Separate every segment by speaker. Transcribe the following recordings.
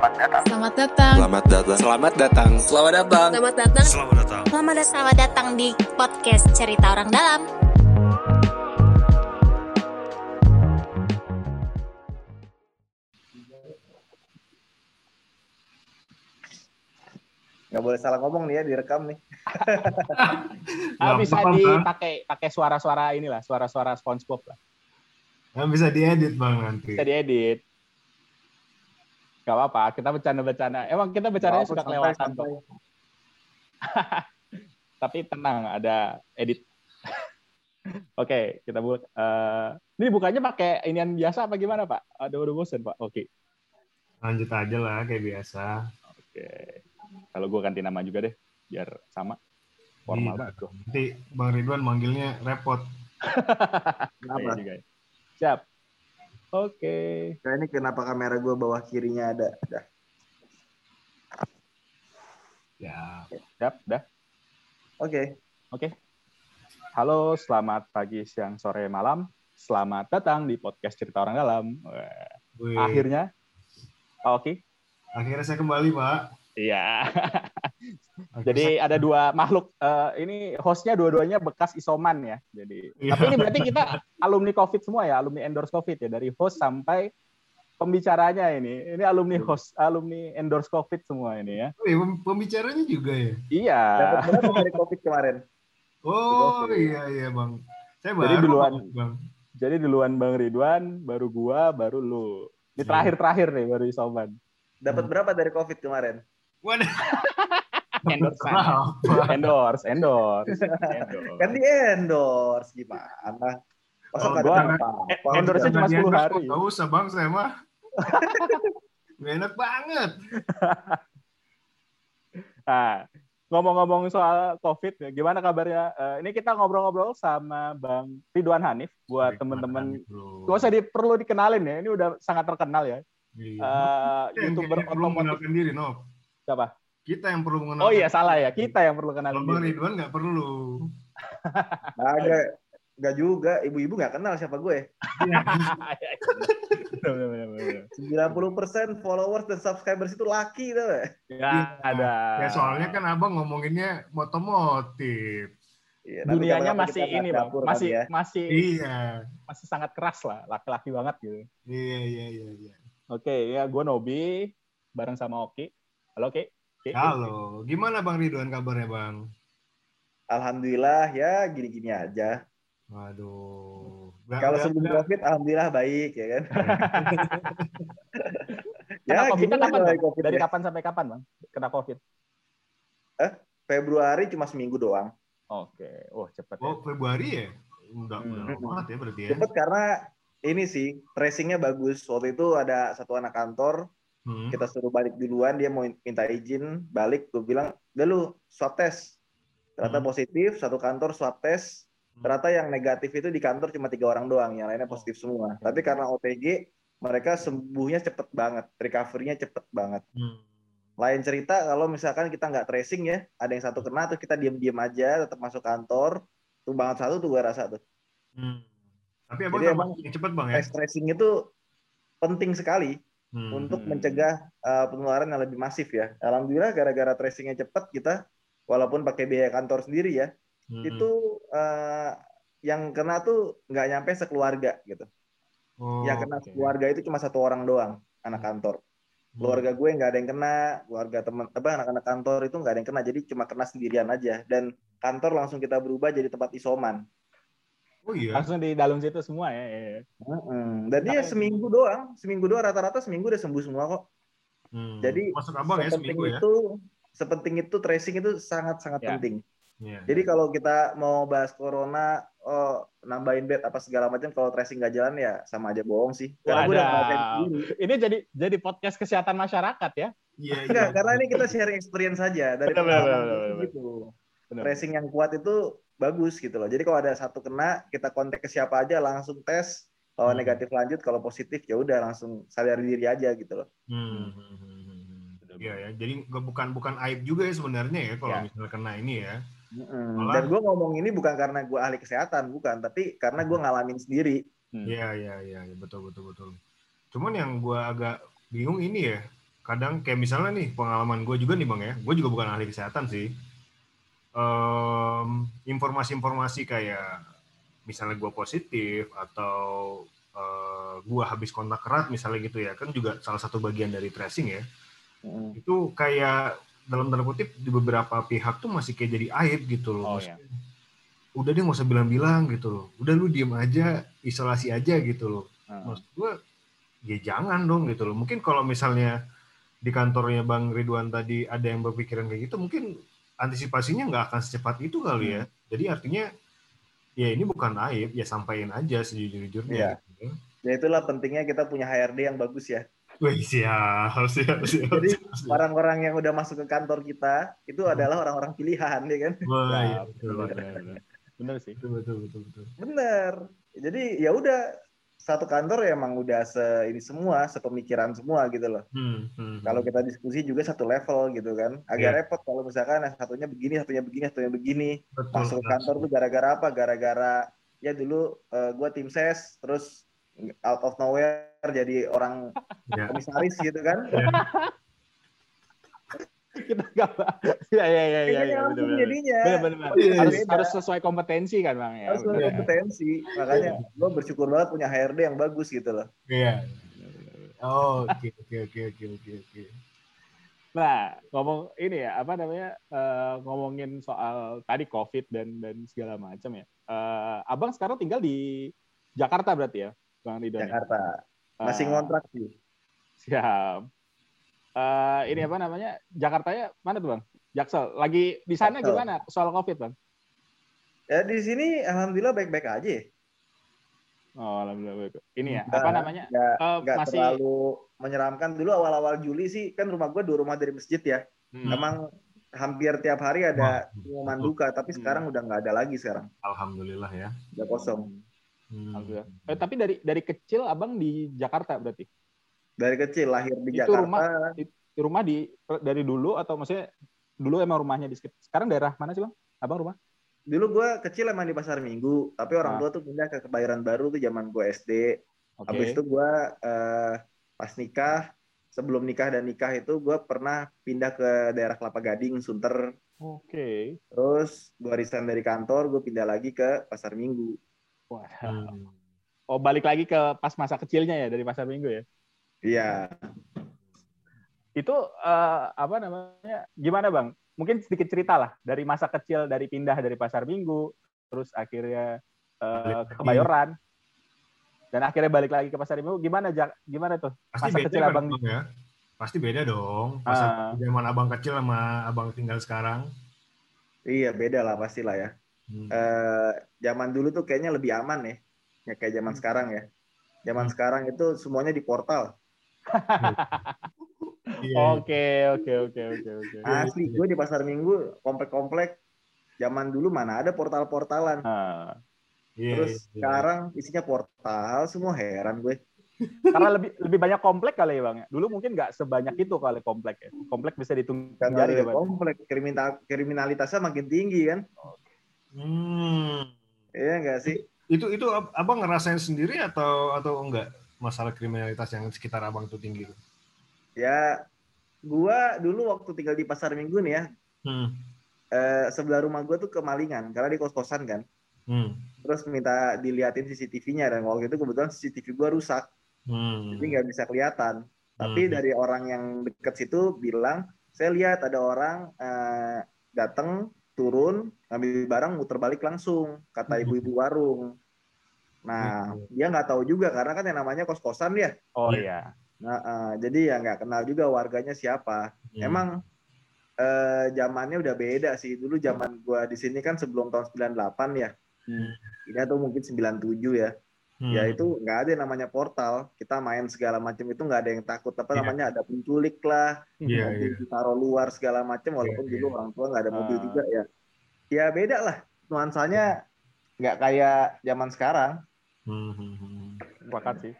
Speaker 1: Selamat datang.
Speaker 2: Selamat datang.
Speaker 3: Selamat datang. Selamat datang.
Speaker 4: Selamat datang.
Speaker 2: Selamat datang.
Speaker 3: Selamat datang.
Speaker 5: Selamat datang. Selamat datang di podcast Cerita Orang Dalam.
Speaker 6: Nggak boleh salah ngomong nih ya, direkam nih.
Speaker 7: Ah, bisa dipakai pakai suara-suara inilah, suara-suara SpongeBob lah.
Speaker 8: Kan bisa diedit bang nanti.
Speaker 7: Bisa diedit. Gak apa-apa, kita bercanda-bercanda. Emang kita bercandanya sudah kelewatan kok. Tapi tenang, ada edit. Oke, kita buat. eh, ini bukannya pakai inian biasa apa gimana Pak? Ada udah bosen Pak. Oke,
Speaker 8: Lanjut aja lah kayak biasa.
Speaker 7: oke. Kalau gue ganti nama juga deh, biar sama. Formal
Speaker 8: Iya.
Speaker 7: banget tuh.
Speaker 8: Nanti Bang Ridwan manggilnya repot.
Speaker 6: Kenapa?
Speaker 7: Iya juga. Siap. Oke.
Speaker 6: Kayak ini kenapa kamera gue bawah kirinya ada? Dah.
Speaker 8: Ya.
Speaker 7: Siap, dah.
Speaker 6: Oke.
Speaker 7: Oke. Halo, selamat pagi, siang, sore, malam. Selamat datang di podcast Cerita Orang Dalam. Wah,
Speaker 8: Wih.
Speaker 7: Akhirnya. Oh, Oke.
Speaker 8: Akhirnya saya kembali Pak.
Speaker 7: Iya. Jadi ada dua makhluk. eh, ini hostnya dua-duanya bekas isoman ya. Jadi.
Speaker 8: Iya.
Speaker 7: Tapi ini berarti kita alumni COVID semua ya, alumni endorse COVID ya, dari host sampai pembicaranya ini. Ini alumni host, alumni endorse COVID semua ini ya.
Speaker 8: Oh, iya, pem- pembicaranya juga ya.
Speaker 7: Iya.
Speaker 6: Dapat berapa dari COVID kemarin?
Speaker 8: Oh iya iya bang. Saya
Speaker 7: Jadi
Speaker 8: baru
Speaker 7: duluan.
Speaker 8: bang.
Speaker 7: Jadi duluan Bang Ridwan, baru gua, baru lu. Ini
Speaker 8: Iya.
Speaker 7: terakhir-terakhir nih baru isoman.
Speaker 6: Dapat berapa dari COVID kemarin?
Speaker 8: Waduh.
Speaker 7: Endorse. Endorse, endorse, endorse.
Speaker 6: Kan di endorse gimana? Masa
Speaker 8: Oh,
Speaker 7: gua- eh, endorse-nya cuma
Speaker 8: Jangan
Speaker 7: 10
Speaker 8: di-endorse,
Speaker 7: hari.
Speaker 8: Gak usah bang saya mah. Gak enak banget.
Speaker 7: Nah, ngomong-ngomong soal COVID, ya, gimana kabarnya? Eh, ini kita ngobrol-ngobrol sama Bang Ridwan Hanif buat teman-teman. Gak usah di, perlu dikenalin ya, ini udah sangat terkenal ya.
Speaker 8: Iya.
Speaker 7: Eh,
Speaker 8: yang
Speaker 7: YouTuber otomotif.
Speaker 8: diri, Nop.
Speaker 7: Siapa?
Speaker 8: Kita yang perlu mengenalkan
Speaker 7: Oh iya, salah ya. Kita yang perlu kenalin
Speaker 8: Kalau Bang. Ridwan nggak perlu.
Speaker 6: Agak Nggak juga, ibu-ibu nggak kenal siapa gue.
Speaker 7: Bener, bener.
Speaker 6: 90% followers dan subscribers itu laki tuh.
Speaker 7: Ya, ada.
Speaker 8: Ya soalnya kan abang ngomonginnya motomotif.
Speaker 6: Iya,
Speaker 7: dunianya masih ini bang,
Speaker 6: dapur
Speaker 7: masih
Speaker 6: ya.
Speaker 7: masih
Speaker 8: Iya.
Speaker 7: masih sangat keras lah, laki-laki banget gitu.
Speaker 8: Iya iya iya. iya.
Speaker 7: Oke, ya gue Nobi bareng sama Oki. Halo Oki. Oki.
Speaker 8: Halo, gimana Bang Ridwan kabarnya Bang?
Speaker 6: Alhamdulillah ya gini-gini aja.
Speaker 8: Waduh.
Speaker 6: Kalau sebelum COVID, alhamdulillah baik ya kan. Ya
Speaker 7: COVID
Speaker 6: gimana
Speaker 7: kapan, Bang?
Speaker 6: COVID
Speaker 7: Dari
Speaker 6: ya?
Speaker 7: kapan sampai kapan bang? Kena COVID?
Speaker 6: Februari cuma seminggu doang.
Speaker 7: Oke, oh cepet ya.
Speaker 8: Oh Februari ya? Udah
Speaker 7: Hmm.
Speaker 8: udah lama banget ya berarti ya.
Speaker 6: Cepet karena ini sih tracingnya bagus. Waktu itu ada satu anak kantor
Speaker 8: Hmm.
Speaker 6: kita suruh balik duluan dia mau minta izin balik gue bilang udah lu swab test ternyata
Speaker 8: Hmm.
Speaker 6: positif satu kantor swab test
Speaker 8: Hmm.
Speaker 6: ternyata yang negatif itu di kantor cuma tiga orang doang yang lainnya positif semua tapi karena OTG mereka sembuhnya cepet banget recovery-nya cepet banget
Speaker 8: Hmm.
Speaker 6: lain cerita kalau misalkan kita nggak tracing ya ada yang satu kena terus kita diem-diem aja tetap masuk kantor tuh banget satu tuh gue rasa tuh
Speaker 8: Hmm. Tapi abang
Speaker 6: Jadi emang
Speaker 8: yang cepet bang ya?
Speaker 6: tracing itu penting sekali
Speaker 8: Hmm.
Speaker 6: untuk
Speaker 7: Hmm.
Speaker 6: mencegah uh, penularan yang lebih masif ya. Alhamdulillah gara-gara tracingnya cepat kita walaupun pakai biaya kantor sendiri ya,
Speaker 8: Hmm.
Speaker 6: itu uh, yang kena tuh nggak nyampe sekeluarga gitu.
Speaker 8: Oh,
Speaker 6: yang kena
Speaker 8: oke.
Speaker 6: sekeluarga itu cuma satu orang doang, anak kantor.
Speaker 8: Hmm.
Speaker 6: Keluarga gue nggak ada yang kena, keluarga teman apa anak-anak kantor itu nggak ada yang kena, jadi cuma kena sendirian aja. Dan kantor langsung kita berubah jadi tempat isoman.
Speaker 8: Oh iya.
Speaker 7: Langsung di dalam situ semua ya. ya, ya.
Speaker 6: Mm-mm. Dan dia seminggu doang, seminggu doang rata-rata seminggu udah sembuh semua kok.
Speaker 8: Hmm.
Speaker 6: Jadi
Speaker 8: masuk abang ya seminggu ya?
Speaker 6: itu sepenting itu tracing itu sangat-sangat
Speaker 7: Ya.
Speaker 6: penting.
Speaker 8: Iya.
Speaker 6: Jadi kalau kita mau bahas corona, oh, nambahin bed apa segala macam, kalau tracing nggak jalan ya sama aja bohong sih. Karena gue udah.
Speaker 7: Ini jadi jadi podcast kesehatan masyarakat ya.
Speaker 8: Iya iya.
Speaker 6: Enggak, karena ini kita sharing experience saja dari
Speaker 7: betul,
Speaker 6: kita
Speaker 7: betul, betul.
Speaker 6: gitu.
Speaker 7: Benar.
Speaker 6: Tracing yang kuat itu bagus gitu loh. Jadi kalau ada satu kena, kita kontak ke siapa aja langsung tes. Kalau
Speaker 8: Hmm.
Speaker 6: negatif lanjut, kalau positif ya udah langsung sadar diri aja gitu loh.
Speaker 8: Hmm. hmm, hmm, hmm. Iya ya. Jadi bukan bukan aib juga ya sebenarnya ya kalau
Speaker 7: Ya.
Speaker 8: misalnya kena ini ya.
Speaker 6: Mm-mm.
Speaker 8: Malah-
Speaker 6: Dan gue ngomong ini bukan karena gue ahli kesehatan, bukan, tapi karena gue ngalamin sendiri.
Speaker 7: Hmm.
Speaker 8: Iya iya iya iya, betul betul betul. Cuman yang gua agak bingung ini ya kadang kayak misalnya nih pengalaman gue juga nih bang ya, gue juga bukan ahli kesehatan sih. Em, informasi-informasi kayak misalnya gue positif atau eh, gue habis kontak erat misalnya gitu ya, kan juga salah satu bagian dari tracing ya.
Speaker 6: Mm.
Speaker 8: Itu kayak dalam tanda kutip di beberapa pihak tuh masih kayak jadi aib gitu loh.
Speaker 7: Oh,
Speaker 8: Maksudnya, Udah dia nggak usah bilang-bilang gitu loh. Udah lu diem aja, isolasi aja gitu loh.
Speaker 7: Nah,
Speaker 8: Maksud gue, ya jangan dong gitu loh. Mungkin kalau misalnya di kantornya Bang Ridwan tadi ada yang berpikiran kayak gitu, mungkin antisipasinya nggak akan secepat itu kali ya. Jadi artinya, ya ini bukan aib, ya sampaikan aja
Speaker 6: Iya.
Speaker 8: sejujur-jujurnya. Gitu.
Speaker 6: Ya itulah pentingnya kita punya HRD yang bagus ya.
Speaker 8: Wih, siap, siap, siap.
Speaker 6: Jadi
Speaker 8: siap, siap.
Speaker 6: orang-orang yang udah masuk ke kantor kita itu adalah orang-orang pilihan ya kan.
Speaker 8: Wah, iya,
Speaker 7: ya,
Speaker 8: betul,
Speaker 7: bener,
Speaker 8: betul,
Speaker 7: bener, bener. Bener sih.
Speaker 8: betul, betul, betul, betul.
Speaker 6: Bener. Jadi ya udah satu kantor ya emang udah se ini semua, sepemikiran semua gitu loh.
Speaker 8: Hmm, hmm,
Speaker 6: Kalau kita diskusi juga satu level gitu kan. Agak
Speaker 8: Iya.
Speaker 6: repot kalau misalkan yang satunya begini, satunya begini, satunya begini.
Speaker 8: betul,
Speaker 6: Masuk ke kantor tuh gara-gara apa? Gara-gara ya dulu eh, gua tim ses terus out of nowhere jadi orang
Speaker 8: Ya.
Speaker 6: komisaris gitu kan.
Speaker 7: Kita nggak ya ya ya ya, ya bener.
Speaker 6: Iya,
Speaker 7: harus
Speaker 6: beda.
Speaker 7: harus sesuai kompetensi kan bang ya.
Speaker 6: harus
Speaker 7: ya.
Speaker 6: kompetensi. Makanya gue bersyukur banget punya HRD yang bagus gitu loh.
Speaker 8: Iya. Oh, oke, oke, oke, oke, oke, oke.
Speaker 7: Nah, ngomong ini ya, apa namanya, eh, ngomongin soal tadi COVID dan dan segala macam ya. Eh, abang sekarang tinggal di Jakarta berarti ya, Bang Ridwan? ya?
Speaker 6: Jakarta. Masih
Speaker 7: Eh,
Speaker 6: ngontrak sih.
Speaker 7: Siap. Eh, ini apa namanya, Jakartanya mana tuh Bang? Jaksel. Lagi di sana
Speaker 6: Jaksel.
Speaker 7: gimana soal COVID Bang?
Speaker 6: Ya di sini alhamdulillah baik-baik aja. ya.
Speaker 7: Oh, alhamdulillah. baik. Ini ya, apa namanya?
Speaker 6: nggak
Speaker 7: eh,
Speaker 6: nggak
Speaker 7: masih
Speaker 6: terlalu menyeramkan. Dulu awal-awal Juli sih kan rumah gue dua rumah dari masjid ya.
Speaker 7: Hmm.
Speaker 6: Emang hampir tiap hari ada pengumuman duka, tapi sekarang udah nggak ada lagi sekarang.
Speaker 8: Alhamdulillah ya.
Speaker 6: Udah kosong.
Speaker 8: Hmm.
Speaker 7: Alhamdulillah. Eh, tapi dari dari kecil abang di Jakarta berarti?
Speaker 6: Dari kecil lahir di
Speaker 7: Itu
Speaker 6: Jakarta.
Speaker 7: rumah- Di rumah di dari dulu atau maksudnya dulu emang rumahnya di sekitar sekarang daerah mana sih bang? Abang rumah?
Speaker 6: Dulu gue kecil emang di pasar Minggu, tapi orang
Speaker 7: Ah.
Speaker 6: tua tuh pindah ke Kebayoran Baru tuh zaman gue SD.
Speaker 7: Oke.
Speaker 6: Habis itu gue eh, pas nikah, sebelum nikah dan nikah itu gue pernah pindah ke daerah Kelapa Gading, Sunter.
Speaker 7: Oke.
Speaker 6: Terus gue resign dari kantor, gue pindah lagi ke pasar Minggu.
Speaker 7: Wah.
Speaker 8: Hmm.
Speaker 7: Oh balik lagi ke pas masa kecilnya ya dari pasar minggu ya?
Speaker 6: Iya,
Speaker 7: Itu eh, apa namanya? Gimana bang? Mungkin sedikit cerita lah dari masa kecil dari pindah dari pasar minggu, terus akhirnya eh,
Speaker 8: Balik
Speaker 7: ke
Speaker 8: lagi.
Speaker 7: Kebayoran, dan akhirnya balik lagi ke pasar minggu. Gimana Jak? Gimana tuh?
Speaker 8: Pasti
Speaker 7: Masa
Speaker 8: beda
Speaker 7: kecil
Speaker 8: kan,
Speaker 7: abang
Speaker 8: Bang, ya? Pasti beda dong.
Speaker 7: Ah.
Speaker 8: zaman abang kecil sama abang tinggal sekarang.
Speaker 6: iya beda lah pastilah ya.
Speaker 8: Hmm.
Speaker 6: Eh, zaman dulu tuh kayaknya lebih aman ya, ya kayak zaman sekarang ya. Zaman
Speaker 8: Hmm.
Speaker 6: sekarang itu semuanya di portal.
Speaker 8: Iya,
Speaker 7: Oke oke oke oke oke.
Speaker 6: Asli, gue di pasar Minggu komplek-komplek. Zaman dulu mana ada portal-portalan.
Speaker 7: Ah.
Speaker 8: iya,
Speaker 6: Terus
Speaker 8: iya.
Speaker 6: sekarang isinya portal, semua heran gue.
Speaker 7: Karena lebih lebih banyak komplek kali ya bang ya. Dulu mungkin nggak sebanyak itu kali komplek ya. Komplek bisa dihitung
Speaker 6: Karena
Speaker 7: jari ya bang.
Speaker 6: komplek kriminal kriminalitasnya makin tinggi kan.
Speaker 8: Hmm.
Speaker 6: Iya enggak sih?
Speaker 8: Itu itu ab- abang ngerasain sendiri atau atau enggak masalah kriminalitas yang sekitar abang itu tinggi? itu?
Speaker 6: Ya, gua dulu waktu tinggal di pasar Minggu nih ya,
Speaker 8: Hmm.
Speaker 6: eh, sebelah rumah gua tuh kemalingan karena di kos-kosan kan.
Speaker 8: Hmm.
Speaker 6: Terus minta diliatin CCTV-nya dan waktu itu kebetulan CCTV gua rusak,
Speaker 8: Hmm.
Speaker 6: jadi nggak bisa kelihatan. Tapi
Speaker 8: Hmm.
Speaker 6: dari orang yang deket situ bilang, saya lihat ada orang eh, datang turun ngambil barang muter balik langsung kata
Speaker 8: Hmm.
Speaker 6: ibu-ibu warung. Nah, dia nggak tahu juga karena kan yang namanya kos-kosan dia.
Speaker 7: Oh
Speaker 8: Iya.
Speaker 7: iya.
Speaker 6: Nah, eh, jadi ya nggak kenal juga warganya siapa.
Speaker 8: Hmm.
Speaker 6: Emang eh, zamannya udah beda sih. Dulu zaman gua di sini kan sebelum tahun 98 ya.
Speaker 7: Hmm.
Speaker 6: Ini atau mungkin 97 ya.
Speaker 8: Hmm.
Speaker 6: Ya itu nggak ada yang namanya portal. Kita main segala macam itu nggak ada yang takut. Apa
Speaker 8: Iya.
Speaker 6: namanya ada penculik lah,
Speaker 8: Iya,
Speaker 6: mobil
Speaker 8: iya.
Speaker 6: ditaruh luar segala macam. Walaupun
Speaker 8: Iya,
Speaker 6: dulu
Speaker 8: iya.
Speaker 6: orang tua nggak ada mobil
Speaker 7: Ah.
Speaker 6: juga ya. Ya beda lah. Nuansanya nggak kayak zaman sekarang.
Speaker 8: Hmm, hmm, hmm.
Speaker 7: Sepakat sih.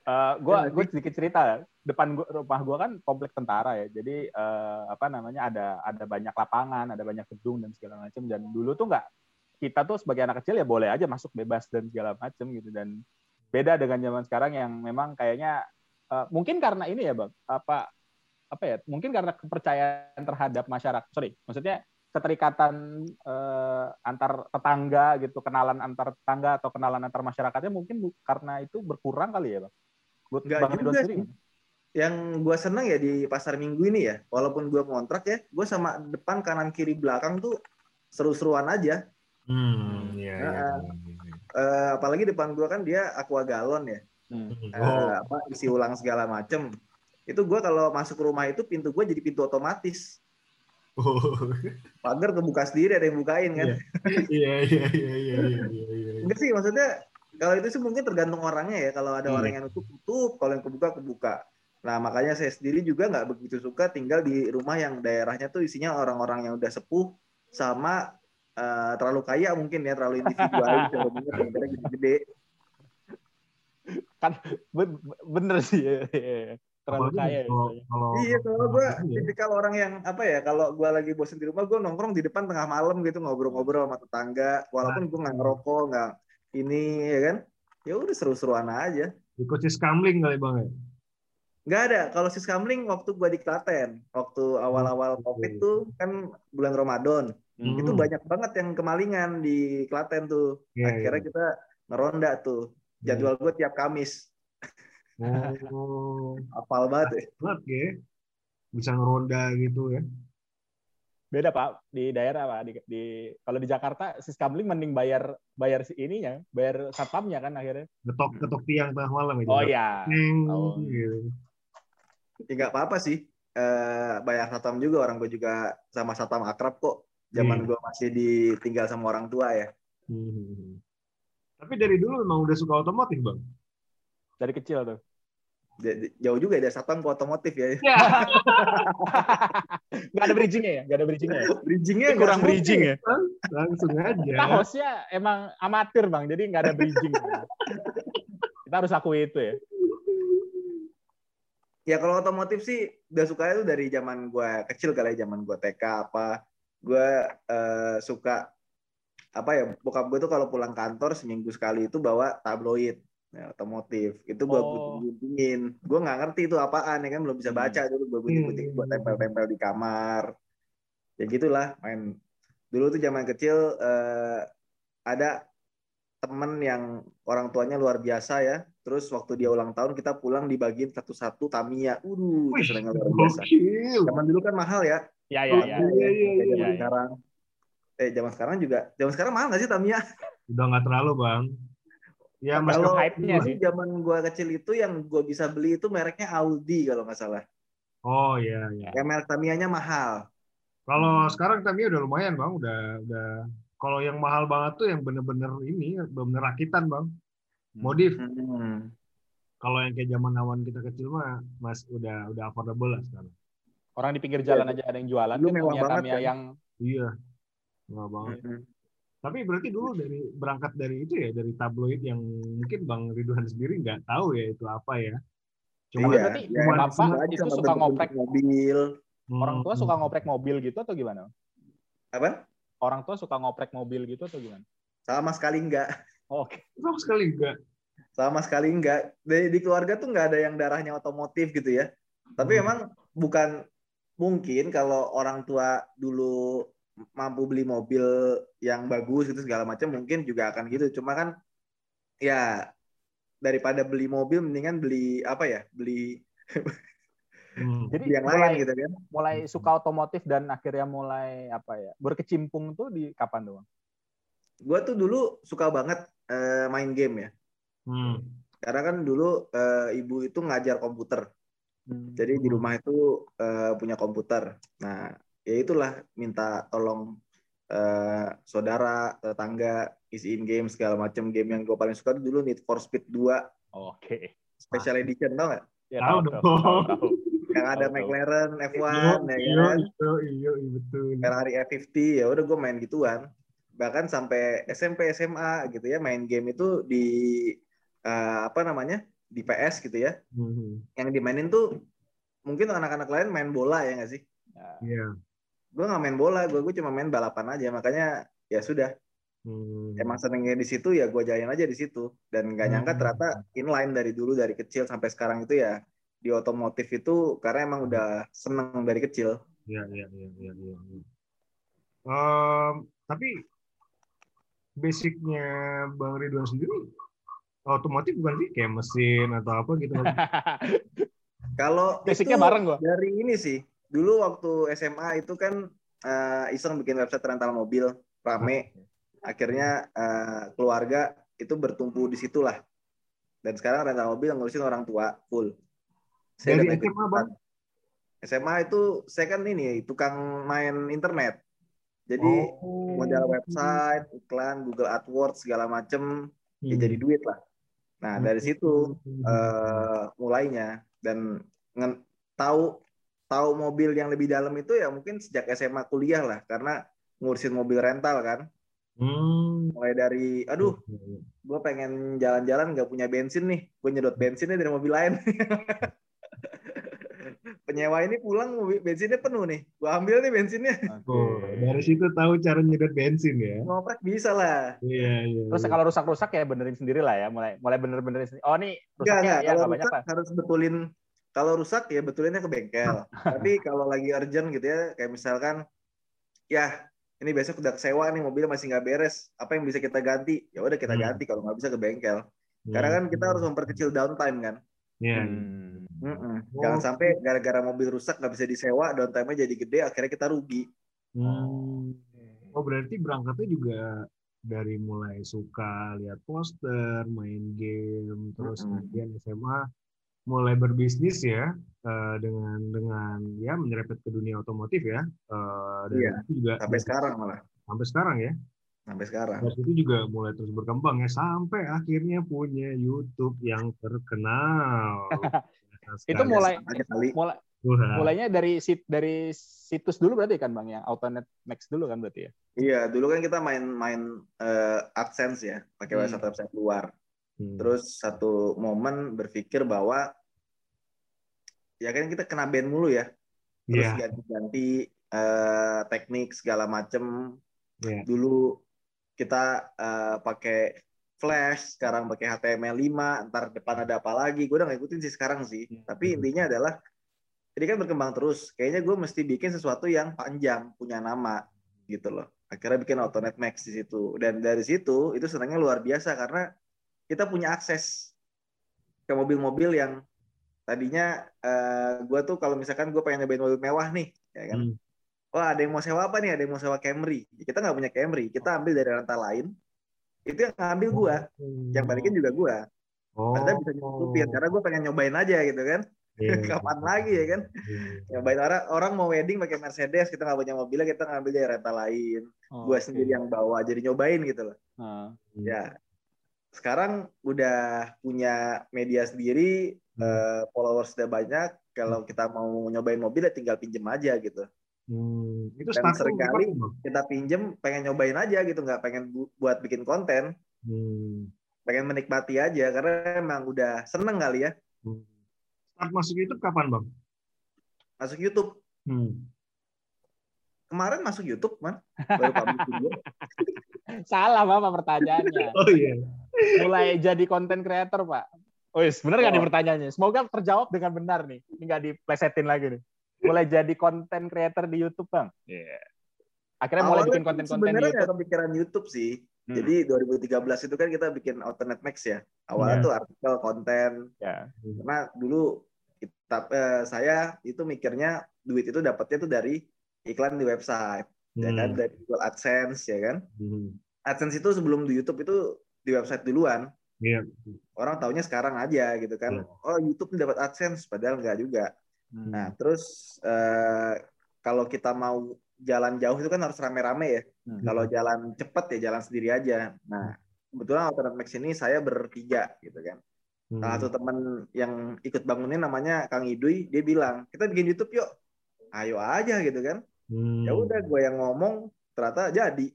Speaker 7: Eh, gua gue sedikit cerita depan gua, rumah gua kan komplek tentara ya jadi eh, apa namanya ada ada banyak lapangan ada banyak gedung dan segala macam dan dulu tuh nggak kita tuh sebagai anak kecil ya boleh aja masuk bebas dan segala macam gitu dan beda dengan zaman sekarang yang memang kayaknya eh, mungkin karena ini ya bang apa apa ya? Mungkin karena kepercayaan terhadap masyarakat. Sorry, maksudnya keterikatan eh, antar tetangga gitu, kenalan antar tetangga atau kenalan antar masyarakatnya mungkin bu- karena itu berkurang kali ya, Bang. Buat
Speaker 6: Nggak
Speaker 7: Bang
Speaker 6: juga
Speaker 7: sendiri.
Speaker 6: sih. Yang gue seneng ya di pasar minggu ini ya, walaupun gue kontrak ya, gue sama depan kanan kiri belakang tuh seru-seruan aja.
Speaker 8: Hmm, iya, iya.
Speaker 6: Nah,
Speaker 8: iya, iya.
Speaker 6: Eh, apalagi depan gue kan dia aqua galon ya,
Speaker 7: Hmm.
Speaker 8: Oh,
Speaker 6: apa isi ulang segala macem. Itu gue kalau masuk rumah itu pintu gue jadi pintu otomatis.
Speaker 8: Oh.
Speaker 6: Pagar kebuka sendiri ada yang bukain kan.
Speaker 8: Iya, iya, iya, iya, iya, iya, iya.
Speaker 6: Enggak sih maksudnya kalau itu sih mungkin tergantung orangnya ya. Kalau ada
Speaker 8: Iya.
Speaker 6: orang yang nutup tutup, kalau yang kebuka kebuka. Nah makanya saya sendiri juga nggak begitu suka tinggal di rumah yang daerahnya tuh isinya orang-orang yang udah sepuh sama eh, terlalu kaya mungkin ya terlalu individualis terlalu gede-gede.
Speaker 7: Kan ben- bener sih. ya, ya, ya. Terlalu
Speaker 8: Apalagi
Speaker 7: kaya. ya,
Speaker 8: kalau,
Speaker 7: istilahnya.
Speaker 8: kalau,
Speaker 6: Iya kalau gue
Speaker 8: Iya.
Speaker 6: tipikal orang yang apa ya kalau gue lagi bosen di rumah gue nongkrong di depan tengah malam gitu ngobrol-ngobrol sama tetangga walaupun gue nggak ngerokok nggak ini ya kan ya udah seru-seruan aja.
Speaker 8: ikut si Skamling kali bang ya?
Speaker 6: Nggak ada. Kalau sis kamling waktu gua di Klaten, waktu awal-awal
Speaker 8: Hmm,
Speaker 6: COVID tuh kan bulan Ramadan,
Speaker 7: Hmm.
Speaker 6: itu banyak banget yang kemalingan di Klaten tuh.
Speaker 8: Iya,
Speaker 6: Akhirnya
Speaker 8: iya.
Speaker 6: kita ngeronda tuh. Jadwal gue tiap Kamis.
Speaker 8: Oh,
Speaker 6: Apal banget. ya.
Speaker 8: banget ya. Bisa ngeronda gitu ya.
Speaker 7: Beda Pak di daerah Pak. Di, di kalau di Jakarta Siskamling mending bayar bayar si ininya, bayar satpamnya kan akhirnya.
Speaker 8: Ketok ketok tiang tengah malam ya.
Speaker 7: Oh iya. Oh.
Speaker 8: gitu.
Speaker 6: Ya nggak apa-apa sih. Eh, bayar satam juga orang gue juga sama satam akrab kok. Zaman
Speaker 8: Iya.
Speaker 6: gue masih ditinggal sama orang tua ya.
Speaker 8: Hmm. Tapi dari dulu memang udah suka otomotif bang.
Speaker 7: Dari kecil tuh.
Speaker 6: Jauh juga ya dari satam ke otomotif ya.
Speaker 7: Nggak ada bridgingnya ya? Nggak ada bridgingnya ya?
Speaker 6: Bridgingnya
Speaker 7: kurang bridging ya?
Speaker 8: Langsung aja.
Speaker 7: Kita hostnya emang amatir bang, jadi nggak ada bridging. Kita harus akui itu ya.
Speaker 6: Ya kalau otomotif sih udah suka itu dari zaman gua kecil kali ya, zaman gua TK apa. Gua eh, suka apa ya bokap gue tuh kalau pulang kantor seminggu sekali itu bawa tabloid ya, otomotif. Itu gue
Speaker 7: Oh.
Speaker 6: guntingin gue nggak ngerti itu apaan ya kan belum bisa baca dulu gue gunting-gunting buat tempel-tempel di kamar. Ya gitulah main. Dulu tuh zaman kecil eh, ada temen yang orang tuanya luar biasa ya. Terus waktu dia ulang tahun kita pulang dibagiin satu-satu Tamiya. Uh itu senengnya luar biasa. Zaman dulu kan mahal ya.
Speaker 7: Ya ya ya.
Speaker 8: Iya, iya, iya,
Speaker 6: Kayak zaman
Speaker 7: iya.
Speaker 6: sekarang. Eh zaman sekarang juga zaman sekarang mahal nggak sih Tamiya?
Speaker 8: Udah nggak terlalu bang. Ya
Speaker 7: Kalau- hype-nya sih.
Speaker 6: zaman gua kecil itu yang gua bisa beli itu mereknya Audi kalau nggak salah
Speaker 8: Oh iya iya.
Speaker 6: yang merek Tamiya-nya mahal
Speaker 8: Kalau sekarang Tamiya udah lumayan bang, udah udah. Kalau yang mahal banget tuh yang bener-bener ini, bener rakitan bang. Modif.
Speaker 6: Hmm.
Speaker 8: Kalau yang kayak zaman awan kita kecil mah, mas udah udah affordable lah sekarang.
Speaker 7: Orang di pinggir jalan aja ada yang jualan.
Speaker 6: Dulu
Speaker 7: kan
Speaker 6: mewah
Speaker 7: punya
Speaker 6: banget,
Speaker 7: Tamiya
Speaker 6: kan?
Speaker 7: yang
Speaker 8: Iya, murah banget.
Speaker 6: Hmm.
Speaker 8: Tapi berarti dulu dari berangkat dari itu ya, dari tabloid yang mungkin Bang Ridwan sendiri nggak tahu ya itu apa ya. Cuma
Speaker 6: iya,
Speaker 7: berarti
Speaker 6: ya,
Speaker 8: cuma
Speaker 7: bapak itu suka ngoprek.
Speaker 6: mobil
Speaker 8: hmm,
Speaker 7: orang tua suka ngoprek mobil gitu atau gimana?
Speaker 6: apa
Speaker 7: Orang tua suka ngoprek mobil gitu atau gimana?
Speaker 6: sama sekali enggak
Speaker 7: Oh, Oke.
Speaker 8: sama sekali enggak.
Speaker 6: sama sekali enggak di, di keluarga tuh nggak ada yang darahnya otomotif gitu ya tapi
Speaker 8: Hmm.
Speaker 6: emang bukan mungkin kalau orang tua dulu mampu beli mobil yang bagus gitu segala macam mungkin juga akan gitu cuma kan ya daripada beli mobil mendingan beli apa ya beli
Speaker 8: Hmm.
Speaker 7: Jadi
Speaker 6: yang
Speaker 7: mulai,
Speaker 6: lain gitu kan
Speaker 7: mulai suka otomotif dan akhirnya mulai apa ya berkecimpung tuh di kapan doang?
Speaker 6: gue tuh dulu suka banget eh, main game ya
Speaker 8: Hmm.
Speaker 6: karena kan dulu eh, ibu itu ngajar komputer Jadi di rumah itu eh, punya komputer. Nah, ya itulah minta tolong eh, saudara, tetangga isiin game segala macam game yang gue paling suka dulu Need for Speed 2
Speaker 7: Oke.
Speaker 6: Special Edition tau nggak?
Speaker 7: Ya,
Speaker 8: Tahu dong.
Speaker 7: tahu.
Speaker 6: Yang ada
Speaker 7: tahu.
Speaker 6: McLaren F1
Speaker 8: Iya,
Speaker 6: ya kan,
Speaker 8: iya, iya, iya, betul.
Speaker 6: Ferrari F50 ya udah gue main gituan. Bahkan sampai SMP SMA gitu ya main game itu di eh, apa namanya di PS gitu ya.
Speaker 8: Hmm.
Speaker 6: Yang dimainin tuh mungkin anak-anak lain main bola ya nggak sih?
Speaker 8: Iya.
Speaker 6: Gue nggak main bola gue gue cuma main balapan aja makanya ya sudah
Speaker 8: Hmm.
Speaker 6: emang senengnya di situ ya gue jalan aja di situ dan nggak nyangka
Speaker 8: Hmm.
Speaker 6: ternyata inline dari dulu dari kecil sampai sekarang itu ya di otomotif itu karena emang udah seneng dari kecil.
Speaker 8: Iya, iya, iya, iya, iya. iya. Em, tapi basicnya Bang Ridwan sendiri otomotif bukan sih kayak mesin atau apa gitu
Speaker 6: Kalau
Speaker 7: Basicnya bareng gua.
Speaker 6: dari ini sih. Dulu waktu SMA itu kan eh, iseng bikin website rental mobil rame. Akhirnya eh, keluarga itu bertumpu di situlah. Dan sekarang rental mobil ngurusin orang tua full.
Speaker 8: Dari
Speaker 6: udah ikut
Speaker 8: SMA, Bang?
Speaker 6: SMA itu saya kan ini tukang main internet. Jadi
Speaker 8: Oh.
Speaker 6: modal website, iklan, Google AdWords segala macem ya
Speaker 8: Hmm.
Speaker 6: jadi duit lah. Nah dari situ eh, mulainya dan tahu tahu mobil yang lebih dalam itu ya mungkin sejak SMA kuliah lah karena ngurusin mobil rental kan.
Speaker 8: Hmm.
Speaker 6: Mulai dari aduh gue pengen jalan-jalan nggak punya bensin nih, gue nyedot bensinnya dari mobil lain. Penyewa ini pulang mobil bensinnya penuh nih, gue ambil nih bensinnya.
Speaker 8: Oh, dari situ tahu cara nyedot bensin ya.
Speaker 6: Ngoprek bisa lah.
Speaker 8: Iya, iya.
Speaker 7: Terus
Speaker 8: iya.
Speaker 7: kalau rusak-rusak ya benerin sendiri lah ya, mulai mulai bener-benerin sendiri. Oh nih
Speaker 6: Enggak,
Speaker 7: rusaknya
Speaker 6: enggak.
Speaker 7: ya
Speaker 6: Kalau
Speaker 7: banyak
Speaker 6: rusak harus betulin. Kalau rusak ya betulinnya ke bengkel. Tapi kalau lagi urgent gitu ya, kayak misalkan, ya ini besok udah sewa nih mobilnya masih nggak beres. Apa yang bisa kita ganti? Ya udah kita
Speaker 8: Hmm.
Speaker 6: ganti. Kalau nggak bisa ke bengkel. Karena kan kita harus memperkecil downtime kan.
Speaker 8: Iya.
Speaker 7: Hmm.
Speaker 6: Mm-mm.
Speaker 8: Oh.
Speaker 6: Jangan sampai gara-gara mobil rusak nggak bisa disewa, downtime-nya jadi gede, akhirnya kita rugi.
Speaker 8: Hmm. Oh, berarti berangkatnya juga dari mulai suka lihat poster, main game, terus
Speaker 6: Mm-mm.
Speaker 8: kemudian SMA mulai berbisnis ya eh, dengan dengan ya menyerempet ke dunia otomotif ya. Eh, dan
Speaker 6: Iya,
Speaker 8: itu juga
Speaker 6: Sampai sekarang malah.
Speaker 8: sampai sekarang ya.
Speaker 6: Sampai sekarang.
Speaker 8: Dari situ juga mulai terus berkembang ya sampai akhirnya punya YouTube yang terkenal.
Speaker 7: Itu mulai mulai
Speaker 8: Wah.
Speaker 7: mulainya dari sit dari situs dulu berarti kan Bang yang Autonet Max dulu kan berarti ya.
Speaker 6: Iya, dulu kan kita main-main eh, AdSense ya, pakai
Speaker 7: Hmm.
Speaker 6: website-website luar.
Speaker 8: Hmm.
Speaker 6: Terus satu momen berpikir bahwa ya kan kita kena ban mulu ya. Terus
Speaker 8: Iya.
Speaker 6: ganti-ganti eh, teknik segala macem.
Speaker 8: Iya.
Speaker 6: Dulu kita eh, pakai Flash, sekarang pakai HTML5, ntar depan ada apa lagi. Gue udah ngikutin sih sekarang sih.
Speaker 7: Hmm.
Speaker 6: Tapi intinya adalah ini kan berkembang terus. Kayaknya gue mesti bikin sesuatu yang panjang, punya nama gitu loh. Akhirnya bikin Autonet Max di situ. Dan dari situ itu senangnya luar biasa karena kita punya akses ke mobil-mobil yang tadinya eh, gue tuh kalau misalkan gue pengen nyobain mobil mewah nih, ya kan?
Speaker 8: Hmm.
Speaker 6: Wah ada yang mau sewa apa nih? Ada yang mau sewa Camry. Ya, kita nggak punya Camry, kita ambil dari rental lain. Itu yang ngambil gue, yang balikin juga gue.
Speaker 8: Oh.
Speaker 6: Anda bisa nyutupin karena gue pengen nyobain aja gitu kan.
Speaker 8: Iya.
Speaker 6: Kapan lagi ya kan?
Speaker 8: Iya.
Speaker 6: Nyobain orang orang mau wedding pakai Mercedes, kita nggak punya mobilnya, kita ngambil dari rental lain.
Speaker 7: Oh,
Speaker 6: Gue
Speaker 7: oke.
Speaker 6: sendiri yang bawa, jadi nyobain gitu loh.
Speaker 7: Nah,
Speaker 6: Ya, sekarang udah punya media sendiri, eh, followers udah banyak. Kalau kita mau nyobain mobil ya tinggal pinjem aja gitu.
Speaker 8: Hmm, itu
Speaker 6: Dan
Speaker 8: sering kali?
Speaker 6: Kita pinjem, pengen nyobain aja gitu, nggak pengen bu- buat bikin konten,
Speaker 8: Hmm.
Speaker 6: pengen menikmati aja karena emang udah seneng kali ya
Speaker 8: hmm. Start masuk YouTube kapan, Bang?
Speaker 6: masuk YouTube.
Speaker 8: Hmm.
Speaker 6: Kemarin masuk YouTube, man. Baru publish video.
Speaker 7: salah Bapak pertanyaannya.
Speaker 8: Oh iya.
Speaker 7: Mulai jadi konten creator, Pak. Oh, yes, bener nggak
Speaker 6: Oh.
Speaker 7: nih pertanyaannya? Semoga terjawab dengan benar nih. Ini nggak diplesetin lagi nih. Mulai jadi konten creator di YouTube, Bang. Iya. Akhirnya mulai
Speaker 6: Awalnya
Speaker 7: bikin
Speaker 6: tuh
Speaker 7: konten-konten di
Speaker 6: Sebenarnya nggak
Speaker 7: YouTube.
Speaker 6: kepikiran YouTube sih.
Speaker 7: Hmm.
Speaker 6: Jadi 2013 itu kan kita bikin Alternate Max ya. Awalnya
Speaker 8: Iya.
Speaker 6: tuh artikel, konten.
Speaker 7: Ya.
Speaker 6: Karena dulu kita, eh, saya itu mikirnya duit itu dapatnya tuh dari iklan di website, ya kan,
Speaker 8: Hmm.
Speaker 6: dari Google AdSense, ya kan.
Speaker 8: Hmm.
Speaker 6: AdSense itu sebelum di YouTube itu di website duluan.
Speaker 8: Iya.
Speaker 6: Orang taunya sekarang aja gitu kan. Oh YouTube nih dapat AdSense, padahal nggak juga.
Speaker 7: Hmm.
Speaker 6: Nah terus eh, kalau kita mau jalan jauh itu kan harus rame-rame ya.
Speaker 7: Hmm.
Speaker 6: Kalau jalan cepet ya jalan sendiri aja. Nah kebetulan Alternate Max ini saya bertiga gitu kan.
Speaker 8: Hmm.
Speaker 6: Salah satu teman yang ikut bangunin namanya Kang Idui, dia bilang kita bikin YouTube yuk. Ayo aja gitu kan.
Speaker 8: Hmm.
Speaker 6: Ya udah gue yang ngomong ternyata jadi.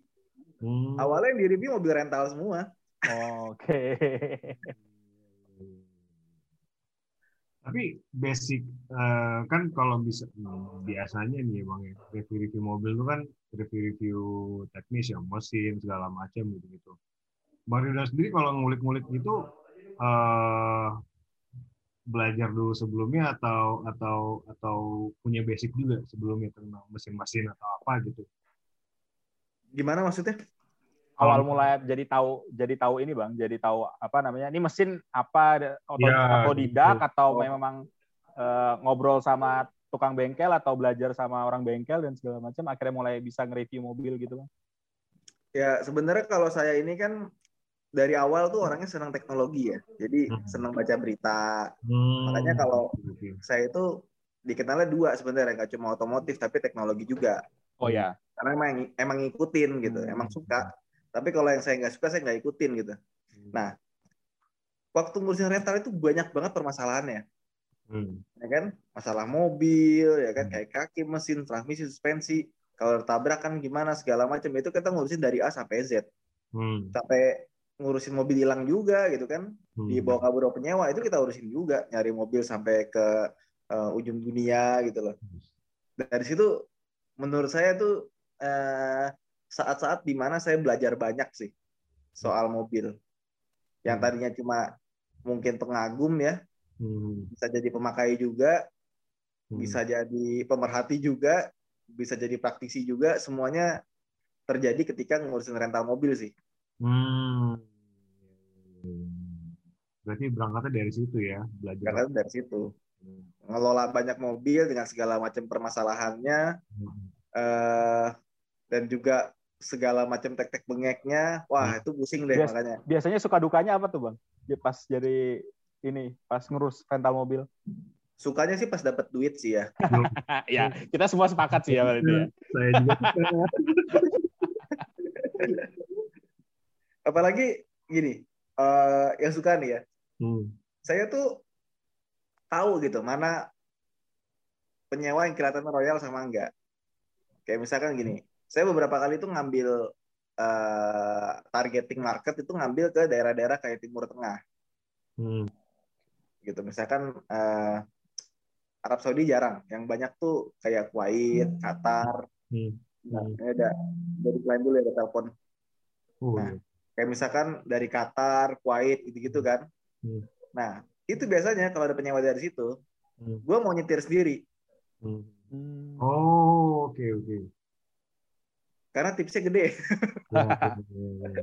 Speaker 8: Hmm.
Speaker 6: Awalnya yang di review mobil rental semua.
Speaker 7: Oke.
Speaker 8: Tapi basic eh, kan kalau bisa hmm, biasanya nih bang ya review-review mobil itu kan review-review teknis ya mesin segala macam gitu gitu. Bang Ridwan sendiri kalau ngulik-ngulik gitu eh belajar dulu sebelumnya atau atau atau punya basic juga sebelumnya tentang mesin-mesin atau apa gitu?
Speaker 6: Gimana maksudnya?
Speaker 7: Awal mulai jadi tahu jadi tahu ini bang jadi tahu apa namanya ini mesin apa atau
Speaker 8: Ya,
Speaker 7: otodidak
Speaker 8: gitu.
Speaker 7: atau
Speaker 6: Oh.
Speaker 7: memang eh, ngobrol sama tukang bengkel atau belajar sama orang bengkel dan segala macam akhirnya mulai bisa nge-review mobil gitu bang
Speaker 6: Ya sebenarnya kalau saya ini kan dari awal tuh orangnya senang teknologi ya. Jadi
Speaker 8: Hmm.
Speaker 6: senang baca berita.
Speaker 8: Hmm.
Speaker 6: Makanya kalau-. Saya itu dikenalnya dua sebenarnya nggak cuma otomotif tapi teknologi juga.
Speaker 7: oh ya
Speaker 6: Karena emang emang ngikutin gitu,
Speaker 7: Hmm.
Speaker 6: emang suka. Tapi kalau yang saya nggak suka saya nggak ikutin gitu. Nah, waktu ngurusin rental itu banyak banget permasalahannya.
Speaker 8: Hmm.
Speaker 6: ya kan masalah mobil ya kan
Speaker 8: Hmm.
Speaker 6: kayak kaki mesin transmisi suspensi kalau tertabrak kan gimana segala macam itu kita ngurusin dari A sampai Z
Speaker 8: Hmm.
Speaker 6: sampai ngurusin mobil hilang juga gitu kan
Speaker 8: Hmm.
Speaker 6: dibawa kabur penyewa itu kita urusin juga nyari mobil sampai ke eh, ujung dunia gitu loh dari situ menurut saya tuh eh, saat-saat di mana saya belajar banyak sih soal mobil yang tadinya cuma mungkin pengagum ya
Speaker 8: Hmm.
Speaker 6: bisa jadi pemakai juga
Speaker 8: Hmm.
Speaker 6: bisa jadi pemerhati juga, bisa jadi praktisi juga, semuanya terjadi ketika ngurusin rental mobil sih.
Speaker 8: Hmm. Berarti berangkatnya dari situ ya, belajar.
Speaker 6: Karena dari situ ngelola banyak mobil dengan segala macam permasalahannya
Speaker 8: Hmm.
Speaker 6: eh, dan juga segala macam tek-tek bengeknya, wah itu pusing deh
Speaker 7: Bias-
Speaker 6: makanya.
Speaker 7: biasanya suka dukanya apa tuh bang pas jadi ini pas ngurus rental mobil
Speaker 6: Sukanya sih pas dapat duit sih ya.
Speaker 7: ya kita semua sepakat sih ya berarti ya
Speaker 8: Saya juga.
Speaker 6: Apalagi gini, eh, yang suka nih ya,
Speaker 8: Hmm.
Speaker 6: saya tuh tahu gitu mana penyewa yang kelihatan royal sama enggak. Kayak misalkan gini, saya beberapa kali tuh ngambil eh, targeting market itu ngambil ke daerah-daerah kayak Timur Tengah
Speaker 8: Hmm.
Speaker 6: gitu. Misalkan eh, Arab Saudi jarang, yang banyak tuh kayak Kuwait, Qatar.
Speaker 8: Hmm.
Speaker 6: Nah, ini ada dari klien dulu ya ada telepon.
Speaker 8: Oh,
Speaker 6: Nah.
Speaker 8: iya.
Speaker 6: Kayak misalkan dari Qatar, Kuwait gitu-gitu kan.
Speaker 8: Hmm.
Speaker 6: Nah, itu biasanya kalau ada penyewa dari situ,
Speaker 8: Hmm.
Speaker 6: gue mau nyetir sendiri.
Speaker 8: Hmm.
Speaker 7: Hmm.
Speaker 8: Oh, oke oke.
Speaker 6: Karena tipsnya gede.
Speaker 8: Ya, oke.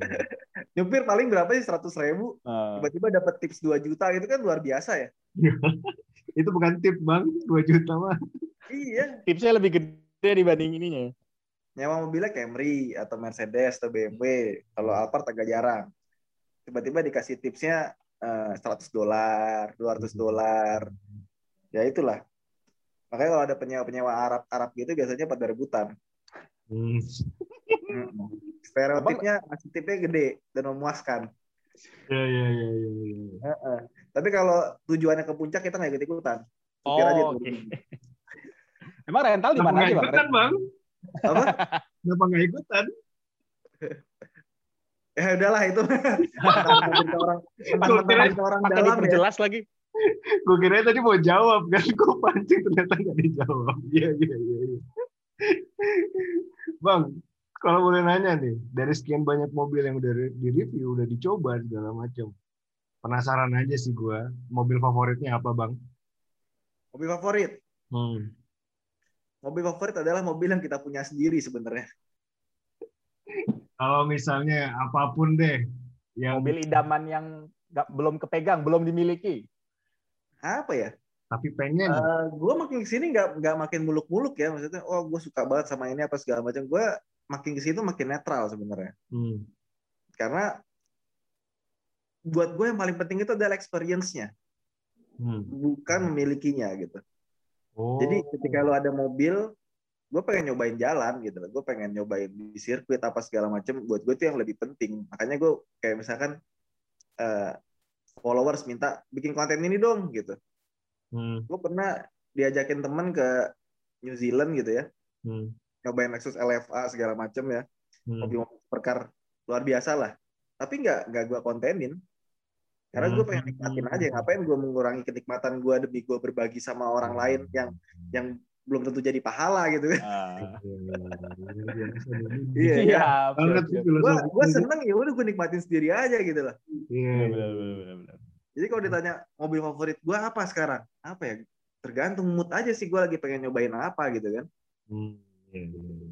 Speaker 6: Nyupir paling berapa sih? 100 ribu.
Speaker 7: Ah.
Speaker 6: Tiba-tiba dapat tips 2 juta itu kan luar biasa ya.
Speaker 8: Itu bukan tip bang, 2 juta mah.
Speaker 6: Iya.
Speaker 7: tipsnya lebih gede dibanding ininya
Speaker 6: Nyawa mobilnya Camry atau Mercedes atau BMW. Kalau Alphard agak jarang. Tiba-tiba dikasih tipsnya eh, 100 dolar, 200 dolar. Ya itulah. Makanya kalau ada penyewa-penyewa Arab Arab gitu biasanya pada rebutan.
Speaker 8: Hmm.
Speaker 6: Stereotipnya tipnya gede dan memuaskan.
Speaker 8: Ya ya ya ya. ya.
Speaker 6: Heeh. Tapi kalau tujuannya ke puncak kita nggak ikut-ikutan. Supir aja
Speaker 7: Oh,
Speaker 6: tuh.
Speaker 7: oke. emang rental di mana aja bang
Speaker 8: ikutan bang?
Speaker 6: Apa?
Speaker 8: Kenapa nggak ikutan?
Speaker 6: Ya udahlah itu. Orang tentang orang
Speaker 7: pakai
Speaker 6: dalam ya.
Speaker 7: diperjelas lagi
Speaker 8: Gue kira tadi mau jawab kan, gue pancing ternyata nggak dijawab. Iya iya iya. Bang, kalau boleh nanya nih, dari sekian banyak mobil yang udah di review, udah dicoba segala macam, penasaran aja sih gue, mobil favoritnya apa bang?
Speaker 6: Mobil favorit.
Speaker 8: Hmm.
Speaker 6: Mobil favorit adalah mobil yang kita punya sendiri sebenarnya.
Speaker 8: Kalau misalnya apa pun deh, yang
Speaker 7: mobil idaman yang nggak belum kepegang belum dimiliki
Speaker 6: Apa ya?
Speaker 8: Tapi pengen,
Speaker 6: Eh gue makin ke sini nggak nggak makin muluk-muluk ya maksudnya. Oh gue suka banget sama ini apa segala macam. Gue makin ke sini tuh makin netral sebenarnya.
Speaker 8: hmm.
Speaker 6: Karena buat gue yang paling penting itu adalah experience-nya,
Speaker 8: Hmm.
Speaker 6: bukan memilikinya gitu.
Speaker 8: Oh.
Speaker 6: Jadi ketika lo ada mobil, gue pengen nyobain jalan gitu. Gue pengen nyobain di sirkuit apa segala macam. Buat gue itu yang lebih penting. Makanya gue kayak misalkan eh, followers minta bikin konten ini dong gitu.
Speaker 8: Hmm.
Speaker 6: Gue pernah diajakin temen ke New Zealand gitu ya,
Speaker 8: Hmm.
Speaker 6: nyobain Lexus LFA segala macam ya,
Speaker 8: Hmm.
Speaker 6: supercar luar biasa lah. Tapi nggak nggak gue kontenin. Karena gue pengen nikmatin aja. Ngapain gue mengurangi kenikmatan gue demi gue berbagi sama orang lain yang yang belum tentu jadi pahala gitu kan.
Speaker 7: Ah.
Speaker 6: Iya,
Speaker 7: Iya, siap.
Speaker 6: gue
Speaker 8: filosofi.
Speaker 6: gue seneng ya udah gue nikmatin sendiri aja gitu lah
Speaker 8: Iya, iya.
Speaker 7: benar, benar, benar.
Speaker 6: Jadi kalau ditanya mobil favorit gue apa sekarang? Apa ya? Tergantung mood aja sih gue lagi pengen nyobain apa gitu kan.
Speaker 8: Hmm, iya, iya, iya.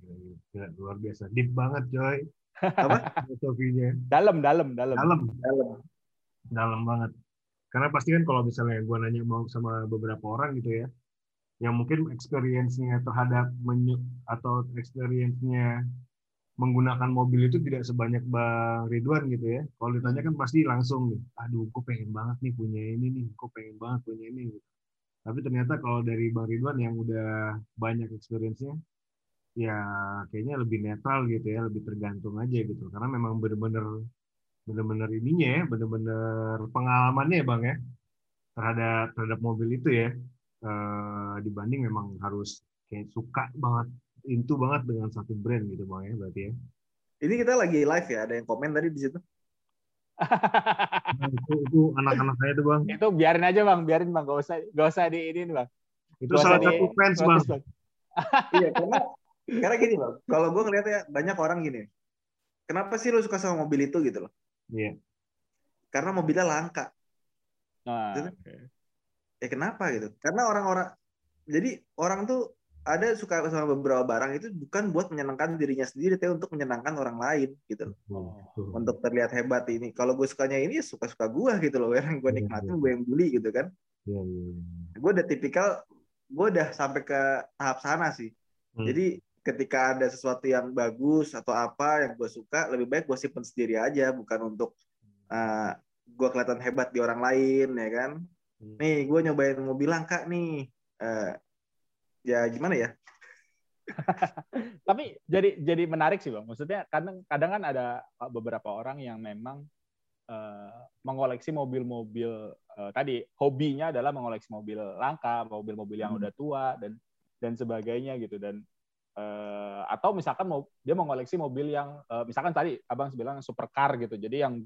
Speaker 8: Gila, gila, luar biasa. Deep banget, coy.
Speaker 6: Apa?
Speaker 8: Filosofinya.
Speaker 7: Dalam, dalam, dalam.
Speaker 8: Dalam,
Speaker 6: Dalam.
Speaker 8: dalam banget. Karena pasti kan kalau misalnya gue nanya mau sama beberapa orang gitu ya, yang mungkin experience-nya terhadap menyu atau experience-nya menggunakan mobil itu tidak sebanyak Bang Ridwan gitu ya. Kalau ditanya kan pasti langsung nih, aduh gue pengen banget nih punya ini nih, gue pengen banget punya ini. Gitu. Tapi ternyata kalau dari Bang Ridwan yang udah banyak experience-nya, ya kayaknya lebih netral gitu ya, lebih tergantung aja gitu. Karena memang bener-bener bener-bener ininya ya, bener-bener pengalamannya ya Bang ya, terhadap terhadap mobil itu ya, eh, dibanding memang harus kayak suka banget into banget dengan satu brand gitu bang ya berarti ya.
Speaker 6: Ini kita lagi live ya, ada yang komen tadi di situ.
Speaker 8: Nah, itu itu anak-anak saya tuh bang.
Speaker 7: itu biarin aja bang, biarin bang, gak usah gak usah di ini bang.
Speaker 8: Itu
Speaker 7: Gak
Speaker 8: salah
Speaker 7: di-
Speaker 8: satu fans bang.
Speaker 6: iya, karena karena gini bang, kalau gue ngeliatnya banyak orang gini. Kenapa sih lu suka sama mobil itu gitu loh?
Speaker 8: Iya.
Speaker 6: Karena mobilnya langka.
Speaker 7: Nah,
Speaker 6: Itu-
Speaker 7: oke.
Speaker 6: Ya kenapa gitu? Karena orang-orang jadi orang tuh ada suka sama beberapa barang itu bukan buat menyenangkan dirinya sendiri, tapi untuk menyenangkan orang lain gitu loh.
Speaker 8: Betul.
Speaker 6: Untuk terlihat hebat ini. Kalau gue sukanya ini ya suka-suka gue gitu loh. Yang gue
Speaker 8: Iya,
Speaker 6: nikmatin
Speaker 8: iya.
Speaker 6: gue yang beli gitu kan.
Speaker 8: Iya, iya.
Speaker 6: Gue udah tipikal, gue udah sampai ke tahap sana sih.
Speaker 8: Hmm.
Speaker 6: Jadi ketika ada sesuatu yang bagus atau apa yang gue suka, lebih baik gue simpen sendiri aja, bukan untuk uh, gue kelihatan hebat di orang lain ya kan.
Speaker 8: Hmm.
Speaker 6: Nih gue nyobain mobil langka nih. Eh, ya gimana ya?
Speaker 7: Tapi jadi jadi menarik sih bang. Maksudnya kadang kadang kan ada beberapa orang yang memang eh, mengoleksi mobil-mobil eh, tadi hobinya adalah mengoleksi mobil langka, mobil-mobil yang
Speaker 6: Hmm.
Speaker 7: udah tua dan dan sebagainya gitu dan eh, atau misalkan mau dia mengoleksi mobil yang eh, misalkan tadi abang bilang supercar gitu. Jadi yang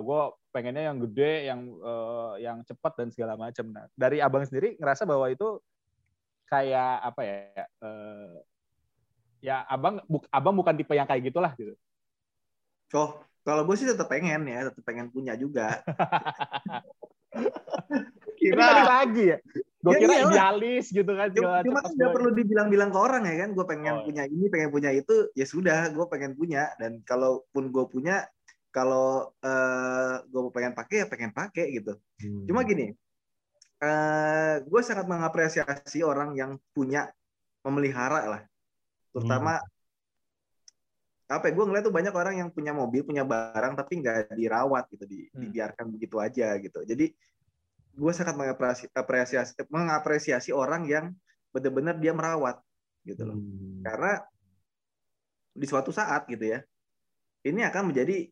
Speaker 7: gue pengennya yang gede, yang eh, yang cepat dan segala macam. Nah, dari abang sendiri ngerasa bahwa itu kayak apa ya? eh, ya abang buk, abang bukan tipe yang kayak gitulah gitu.
Speaker 6: Oh, kalau gue sih tetap pengen ya, tetap pengen punya juga.
Speaker 7: Ini balik lagi ya. Gue
Speaker 6: Ya
Speaker 7: kira
Speaker 6: iyalah.
Speaker 7: idealis gitu kan.
Speaker 6: Cuma, cuma kan nggak perlu dibilang-bilang ke orang ya kan. Gue pengen
Speaker 7: Oh, iya.
Speaker 6: punya ini, pengen punya itu. Ya sudah, gue pengen punya. Dan kalaupun gue punya, kalau eh, gue pengen pakai ya pengen pakai gitu.
Speaker 8: Hmm.
Speaker 6: Cuma gini, eh gue sangat mengapresiasi orang yang punya memelihara lah, terutama apa ya, gue ngeliat tuh banyak orang yang punya mobil, punya barang tapi nggak dirawat gitu, di,
Speaker 7: Hmm.
Speaker 6: dibiarkan begitu aja gitu. Jadi gue sangat mengapresiasi, apresiasi, mengapresiasi orang yang benar-benar dia merawat gitu loh.
Speaker 8: Hmm.
Speaker 6: Karena di suatu saat gitu ya, ini akan menjadi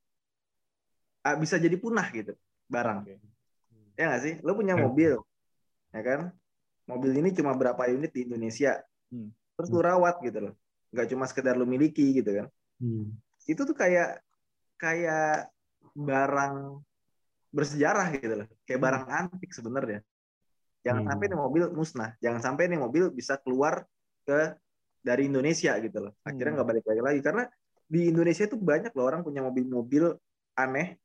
Speaker 6: ah, bisa jadi punah gitu barang.
Speaker 7: Oke.
Speaker 6: Ya nggak sih? Lo punya
Speaker 8: Ya.
Speaker 6: mobil, ya kan? Mobil ini cuma berapa unit di Indonesia.
Speaker 7: Hmm.
Speaker 6: Terus lu rawat gitu loh. Nggak cuma sekedar lu miliki gitu kan.
Speaker 8: Hmm.
Speaker 6: Itu tuh kayak kayak barang bersejarah gitu loh. Kayak barang antik sebenarnya. Jangan
Speaker 8: Hmm.
Speaker 6: sampai nih mobil musnah. Jangan sampai nih mobil bisa keluar ke dari Indonesia gitu loh. Akhirnya
Speaker 7: Hmm.
Speaker 6: nggak balik lagi lagi karena di Indonesia itu banyak loh orang punya mobil-mobil aneh,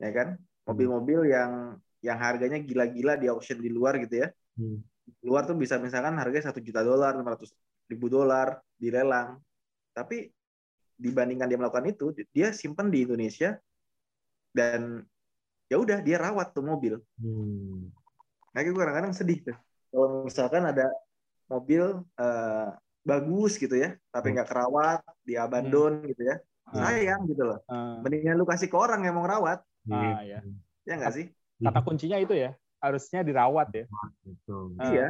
Speaker 6: ya kan? Mobil-mobil yang yang harganya gila-gila di auction di luar gitu ya.
Speaker 8: Hmm.
Speaker 6: Di luar tuh bisa misalkan harganya satu juta dolar, 500 ribu dolar dilelang. Tapi dibandingkan dia melakukan itu, dia simpan di Indonesia dan ya udah dia rawat tuh mobil.
Speaker 8: Hmm.
Speaker 6: Nah, gue kadang-kadang sedih tuh. Kalau misalkan ada mobil eh, bagus gitu ya, tapi
Speaker 8: Hmm.
Speaker 6: nggak kerawat, diabandon gitu ya.
Speaker 7: Ah,
Speaker 6: Sayang gitu loh.
Speaker 7: ah,
Speaker 6: Mendingan lu kasih ke orang yang mau rawat,
Speaker 7: ah, ya.
Speaker 6: ya nggak sih?
Speaker 7: Kata kuncinya itu ya, harusnya dirawat ya.
Speaker 8: Betul.
Speaker 7: Ah.
Speaker 6: Iya.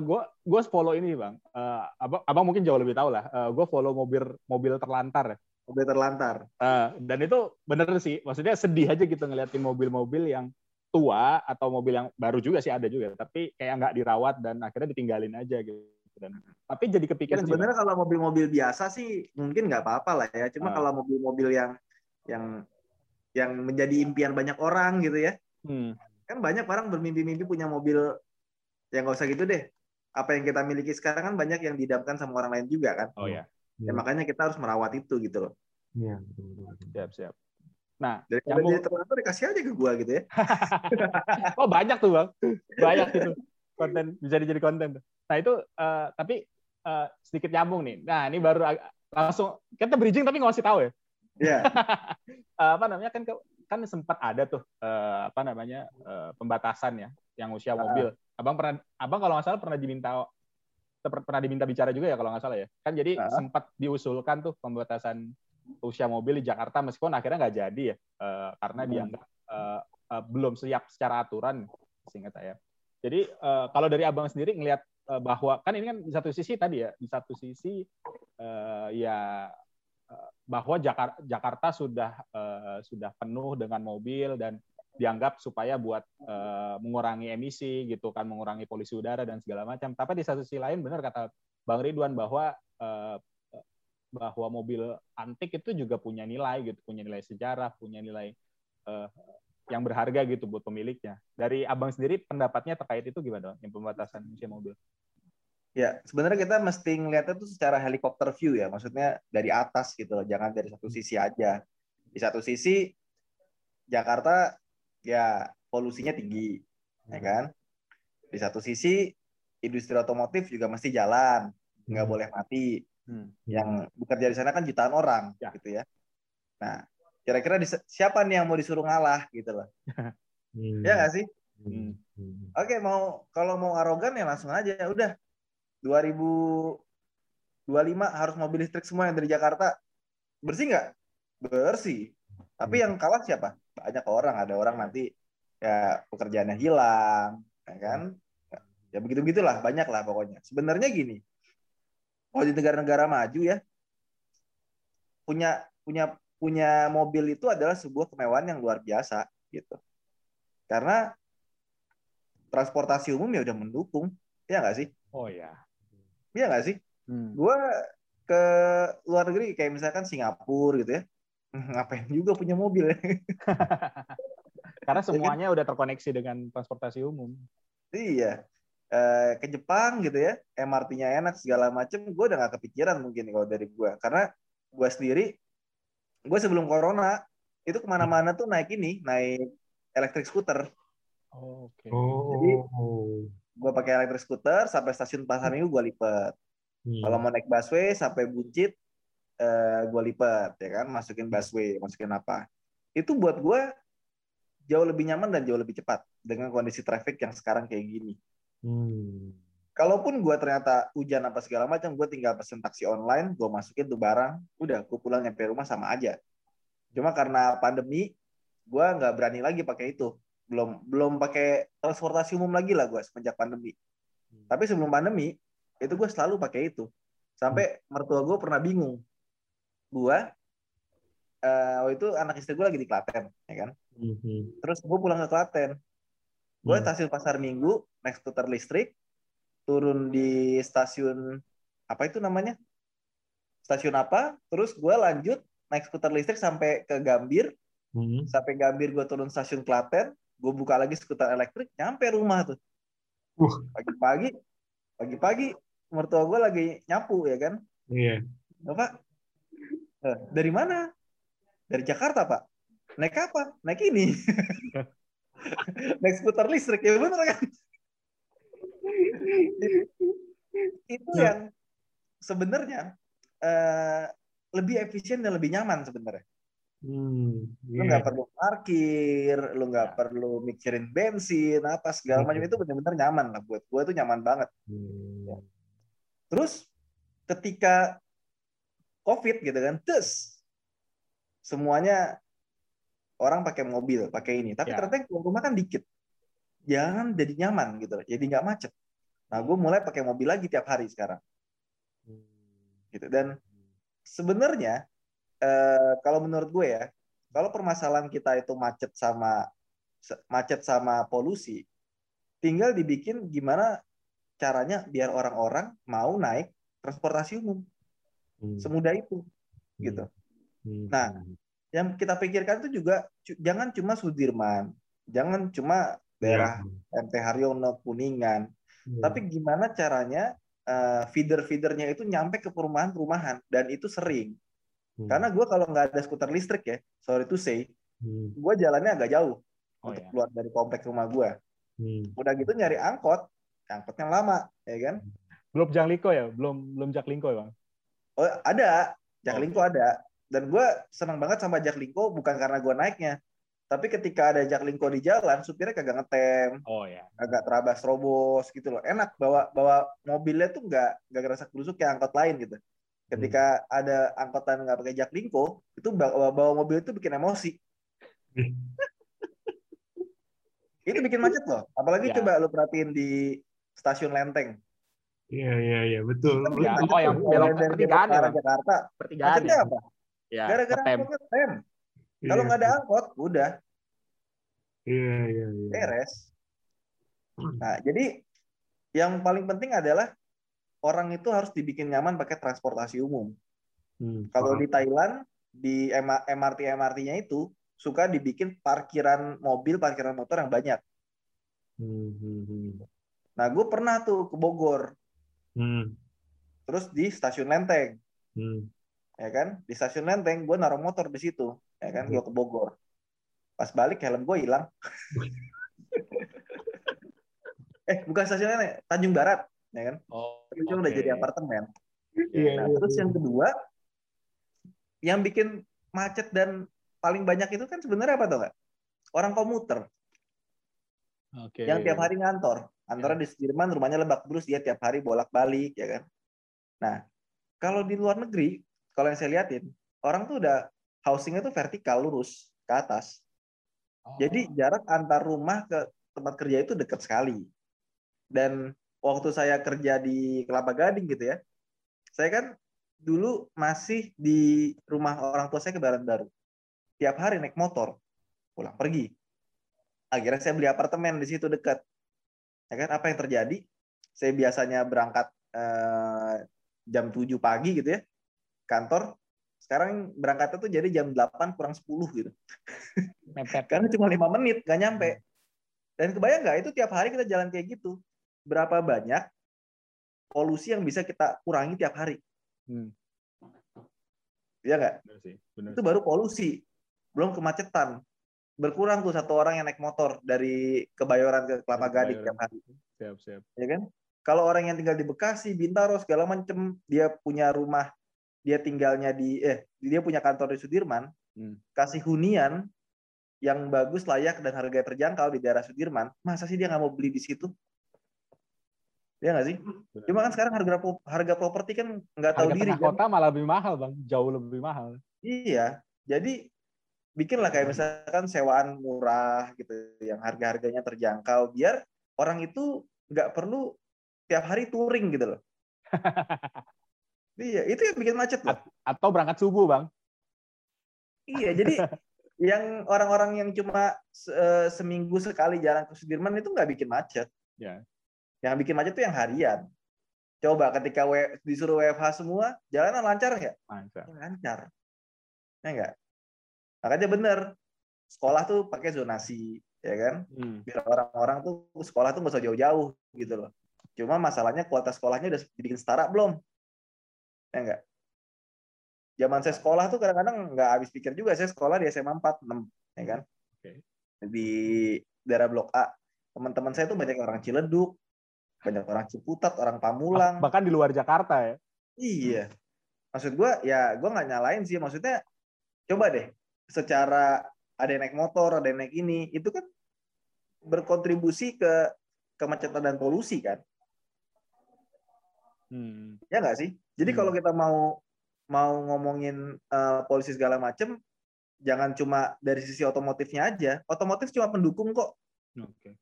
Speaker 7: gue gue follow ini bang. Eh, abang abang mungkin jauh lebih tahu lah. gue follow mobil mobil terlantar.
Speaker 6: Mobil terlantar.
Speaker 7: Eh, dan itu bener sih. Maksudnya sedih aja gitu ngeliatin mobil-mobil yang tua atau mobil yang baru juga sih ada juga. Tapi kayak nggak dirawat dan akhirnya ditinggalin aja gitu. Dan, tapi jadi
Speaker 6: Ya,
Speaker 7: kepikiran. Bang.
Speaker 6: sebenarnya kalau mobil-mobil biasa sih mungkin nggak apa-apa lah ya. Cuma
Speaker 7: Ah.
Speaker 6: kalau mobil-mobil yang yang yang menjadi impian banyak orang gitu ya.
Speaker 7: Hmm.
Speaker 6: Kan banyak orang bermimpi-mimpi punya mobil yang nggak usah gitu deh. Apa yang kita miliki sekarang kan banyak yang didamkan sama orang lain juga kan.
Speaker 7: Oh ya,
Speaker 6: Ya makanya kita harus merawat itu gitu loh.
Speaker 8: Iya, betul.
Speaker 7: siap siap. Nah,
Speaker 6: Dari
Speaker 7: nyambung.
Speaker 6: jadi terlalu dikasih aja ke gua gitu ya.
Speaker 7: oh banyak tuh bang, banyak itu konten bisa dijadi konten. tuh. Nah itu eh, tapi eh, sedikit nyambung nih. Nah ini baru langsung kita bridging tapi nggak kasih tahu ya.
Speaker 6: Iya.
Speaker 7: Eh, apa namanya kan kan sempat ada tuh eh, apa namanya eh, pembatasan ya yang usia mobil. Abang pernah abang kalau nggak salah pernah diminta per- pernah diminta bicara juga ya kalau nggak salah ya. Kan jadi
Speaker 6: Ah.
Speaker 7: sempat diusulkan tuh pembatasan usia mobil di Jakarta meskipun akhirnya nggak jadi ya eh, karena
Speaker 6: Hmm.
Speaker 7: dianggap eh, eh, belum siap secara aturan singkat saya. Jadi eh, kalau dari abang sendiri ngelihat eh, bahwa kan ini kan di satu sisi tadi ya di satu sisi eh, ya bahwa Jakarta sudah eh, sudah penuh dengan mobil dan dianggap supaya buat eh, mengurangi emisi gitu kan mengurangi polusi udara dan segala macam. Tapi di satu sisi lain benar kata Bang Ridwan bahwa eh, bahwa mobil antik itu juga punya nilai gitu, punya nilai sejarah, punya nilai yang berharga gitu buat pemiliknya. Dari abang sendiri pendapatnya terkait itu gimana, Bang? Yang pembatasan usia mobil?
Speaker 6: Ya, sebenarnya kita mesti ngeliatnya tuh secara helikopter view ya, maksudnya dari atas gitu loh, jangan dari satu sisi aja. Di satu sisi Jakarta ya polusinya tinggi, ya kan? Di satu sisi industri otomotif juga mesti jalan, nggak
Speaker 8: Hmm.
Speaker 6: boleh mati.
Speaker 7: Hmm.
Speaker 6: Yang bekerja di sana kan jutaan orang,
Speaker 7: Ya.
Speaker 6: gitu ya. Nah, kira-kira di- siapa nih yang mau disuruh ngalah gitu loh?
Speaker 8: Hmm.
Speaker 6: Ya nggak sih?
Speaker 8: Hmm. Hmm.
Speaker 6: Oke, mau kalau mau arogan ya langsung aja. Udah 2025 harus mobil listrik semua yang dari Jakarta. Bersih nggak? Bersih. Tapi yang kalah siapa? Banyak orang. Ada orang nanti ya pekerjaannya hilang, ya kan? Ya begitu-begitulah, banyak lah pokoknya. Sebenarnya gini, kalau di negara-negara maju ya, punya punya punya mobil itu adalah sebuah kemewahan yang luar biasa gitu. Karena transportasi umum ya udah mendukung, ya nggak sih?
Speaker 7: Oh ya.
Speaker 6: Iya nggak sih?
Speaker 7: Hmm.
Speaker 6: Gue ke luar negeri kayak misalkan Singapura gitu ya, ngapain juga punya mobil ya?
Speaker 7: Karena semuanya udah terkoneksi dengan transportasi umum.
Speaker 6: iya. Eh, ke Jepang gitu ya, MRT-nya enak segala macem, gue udah nggak kepikiran mungkin kalau dari gue, karena gue sendiri, gue sebelum corona itu ke mana-mana tuh naik ini, naik elektrik skuter.
Speaker 7: Oh, Oke.
Speaker 8: Oh.
Speaker 6: Gue pakai elektrik skuter sampai stasiun Pasar Minggu gue lipet.
Speaker 8: Hmm.
Speaker 6: Kalau mau naik busway sampai Buncit, eh, gue lipat ya kan, masukin busway, masukin apa. Itu buat gue jauh lebih nyaman dan jauh lebih cepat dengan kondisi traffic yang sekarang kayak gini.
Speaker 8: Hmm.
Speaker 6: Kalaupun gue ternyata hujan apa segala macam, gue tinggal pesen taksi online, gue masukin tuh barang, udah gue pulang nyampe rumah sama aja. Cuma karena pandemi, gue nggak berani lagi pakai itu. Belum belum pakai transportasi umum lagi lah gue semenjak pandemi. Tapi sebelum pandemi, itu gue selalu pakai itu. Sampai mertua gue pernah bingung. Gue, eh, waktu itu anak istri gue lagi di Klaten, ya kan?
Speaker 8: Hmm.
Speaker 6: Terus gue pulang ke Klaten. Gue
Speaker 8: Hmm.
Speaker 6: stasiun Pasar Minggu, naik skuter listrik, turun di stasiun, apa itu namanya? Stasiun apa? Terus gue lanjut naik skuter listrik sampai ke Gambir.
Speaker 8: Hmm.
Speaker 6: Sampai Gambir gue turun stasiun Klaten. Gue buka lagi skuter elektrik, nyampe rumah tuh.
Speaker 8: Uh.
Speaker 6: Pagi-pagi, pagi-pagi mertua gue lagi nyapu ya kan?
Speaker 8: Iya.
Speaker 6: Bapak, "Eh, dari mana? Dari Jakarta, Pak. Naik apa? Naik ini. Naik skuter listrik, ya bener kan? Itu
Speaker 8: Ya.
Speaker 6: yang sebenarnya eh, lebih efisien dan lebih nyaman sebenarnya.
Speaker 8: Hmm.
Speaker 6: Lu
Speaker 8: Iya.
Speaker 6: nggak perlu parkir, lu nggak
Speaker 7: Ya.
Speaker 6: perlu mikirin bensin, apa segala macam itu benar-benar nyaman lah buat gue tuh nyaman banget.
Speaker 8: Hmm.
Speaker 6: Terus ketika COVID gitu kan, terus semuanya orang pakai mobil, pakai ini. Tapi
Speaker 7: Ya.
Speaker 6: ternyata yang keluar rumah kan dikit. Jangan jadi nyaman gitu, jadi nggak macet. Nah, gue mulai pakai mobil lagi tiap hari sekarang. Gitu. Dan sebenarnya eh, kalau menurut gue ya, kalau permasalahan kita itu macet sama macet sama polusi, tinggal dibikin gimana caranya biar orang-orang mau naik transportasi umum.
Speaker 8: Hmm.
Speaker 6: Semudah itu, gitu.
Speaker 8: Hmm.
Speaker 6: Nah, Yang kita pikirkan itu juga jangan cuma Sudirman, jangan cuma daerah
Speaker 8: Iya.
Speaker 6: MT Haryono, Kuningan,
Speaker 8: Iya.
Speaker 6: tapi gimana caranya eh, feeder-feedernya itu nyampe ke perumahan-perumahan dan itu sering.
Speaker 8: Hmm.
Speaker 6: Karena gue kalau nggak ada skuter listrik ya, sorry to say,
Speaker 8: Hmm.
Speaker 6: gue jalannya agak jauh
Speaker 7: Oh
Speaker 6: untuk
Speaker 7: ya.
Speaker 6: keluar dari kompleks rumah gue.
Speaker 8: Hmm.
Speaker 6: Udah gitu nyari angkot, angkotnya lama, ya kan?
Speaker 7: Belum Jaklingko ya? Belum belum Jaklingko ya, Bang?
Speaker 6: Oh ada,
Speaker 7: Oh.
Speaker 6: Jaklingko ada. Dan gue seneng banget sama Jaklingko bukan karena gue naiknya, tapi ketika ada Jaklingko di jalan, supirnya kagak ngetem,
Speaker 7: Oh ya.
Speaker 6: agak terabas terobos gitu loh. Enak bawa bawa mobilnya tuh nggak nggak kerasa kerusuk kayak angkot lain gitu. Ketika ada angkotan nggak pakai Jaklingko, itu bawa, bawa mobil itu bikin emosi. itu bikin macet loh. Apalagi
Speaker 7: Ya.
Speaker 6: coba lu perhatiin di stasiun Lenteng.
Speaker 8: Iya iya iya betul.
Speaker 7: Ya, oh, yang belok
Speaker 6: Dari
Speaker 7: pertigaan ya?
Speaker 6: Jakarta.
Speaker 7: Pertigaan
Speaker 6: Macetnya
Speaker 7: ya.
Speaker 6: apa?
Speaker 7: Ya,
Speaker 6: Gara-gara
Speaker 7: ngetem.
Speaker 6: angkot ngetem. Kalau
Speaker 8: Iya.
Speaker 6: nggak ada angkot, udah
Speaker 8: Iya iya iya.
Speaker 6: beres. Nah, jadi yang paling penting adalah orang itu harus dibikin nyaman pakai transportasi umum.
Speaker 8: Hmm.
Speaker 6: Kalau di Thailand di MRT MRT-nya itu suka dibikin parkiran mobil, parkiran motor yang banyak.
Speaker 8: Hmm, hmm, hmm.
Speaker 6: Nah, gue pernah tuh ke Bogor,
Speaker 8: Hmm,
Speaker 6: terus di stasiun Lenteng,
Speaker 8: hmm.
Speaker 6: ya kan? Di stasiun Lenteng gue naruh motor di situ, ya kan? Gue ke Bogor. Pas balik helm gue hilang. eh, bukan stasiun Lenteng, Tanjung Barat, ya kan?
Speaker 7: Oh,
Speaker 6: Itu udah
Speaker 7: oke.
Speaker 6: jadi apartemen.
Speaker 8: Iya,
Speaker 6: Nah,
Speaker 8: iya,
Speaker 6: terus
Speaker 8: iya.
Speaker 6: yang kedua, yang bikin macet dan paling banyak itu kan sebenarnya apa tuh nggak? Orang komuter
Speaker 7: Oke.
Speaker 6: yang tiap hari ngantor. Antara di Sudirman rumahnya Lebak Bulus dia tiap hari bolak-balik ya kan. Nah, kalau di luar negeri, kalau yang saya liatin, orang tuh udah housingnya tuh vertikal lurus ke atas.
Speaker 7: Oh.
Speaker 6: Jadi jarak antar rumah ke tempat kerja itu dekat sekali. Dan waktu saya kerja di Kelapa Gading gitu ya, saya kan dulu masih di rumah orang tua saya ke Baru. Tiap hari naik motor, pulang pergi. Akhirnya saya beli apartemen di situ dekat. Ya kan, apa yang terjadi? Saya biasanya berangkat eh, jam 7 pagi gitu ya, kantor. Sekarang berangkatnya tuh jadi jam 8 kurang 10 gitu.
Speaker 7: mepet.
Speaker 6: Karena cuma lima menit, nggak nyampe. Dan kebayang nggak itu tiap hari kita jalan kayak gitu. Berapa banyak polusi yang bisa kita kurangi tiap hari?
Speaker 7: Hmm.
Speaker 6: Iya nggak? Itu baru polusi. Belum kemacetan. Berkurang tuh satu orang yang naik motor dari Kebayoran ke Kelapa Gading tiap hari.
Speaker 7: Siap, siap.
Speaker 6: Ya kan? Kalau orang yang tinggal di Bekasi, Bintaro, segala macem, dia punya rumah, dia tinggalnya di, eh, dia punya kantor di Sudirman,
Speaker 7: Hmm.
Speaker 6: kasih hunian yang bagus, layak, dan harga terjangkau di daerah Sudirman, masa sih dia nggak mau beli di situ? Ya nggak sih? Cuma kan sekarang harga harga properti kan nggak tahu
Speaker 7: Harga
Speaker 6: diri kan?
Speaker 7: kota malah lebih mahal, Bang. Jauh lebih mahal.
Speaker 6: Iya. Jadi bikinlah kayak misalkan sewaan murah gitu, yang harga-harganya terjangkau, biar orang itu nggak perlu tiap hari touring gitu loh. iya, itu yang bikin macet loh.
Speaker 7: Atau berangkat subuh, Bang.
Speaker 6: Iya, jadi yang orang-orang yang cuma se- eh, seminggu sekali jalan ke Sudirman itu nggak bikin macet.
Speaker 7: Ya.
Speaker 6: Yang bikin macet itu yang harian. Coba ketika W- disuruh WFH semua, jalanan lancar nggak?
Speaker 7: Masa.
Speaker 6: Ya, lancar. Ya nggak? Makanya bener. Sekolah tuh pakai zonasi, ya kan?
Speaker 7: Hmm.
Speaker 6: Biar orang-orang tuh sekolah tuh nggak usah jauh-jauh gitu loh. Cuma masalahnya kualitas sekolahnya udah dibikin setara belum? Ya nggak? Zaman saya sekolah tuh kadang-kadang nggak habis pikir juga. Saya sekolah di SMA 4, 6, ya kan?
Speaker 7: Oke.
Speaker 6: Di daerah Blok A. Teman-teman saya tuh banyak orang Ciledug, banyak orang Ciputat, orang Pamulang.
Speaker 7: Bahkan di luar Jakarta ya.
Speaker 6: Iya. Maksud gue, ya gue nggak nyalain sih. Maksudnya, coba deh, secara ada yang naik motor, ada yang naik ini, itu kan berkontribusi ke kemacetan dan polusi kan?
Speaker 7: Hmm.
Speaker 6: Ya nggak sih? Jadi
Speaker 7: Hmm.
Speaker 6: kalau kita mau mau ngomongin eh, polisi segala macem, jangan cuma dari sisi otomotifnya aja. Otomotif cuma pendukung kok.
Speaker 7: Oke.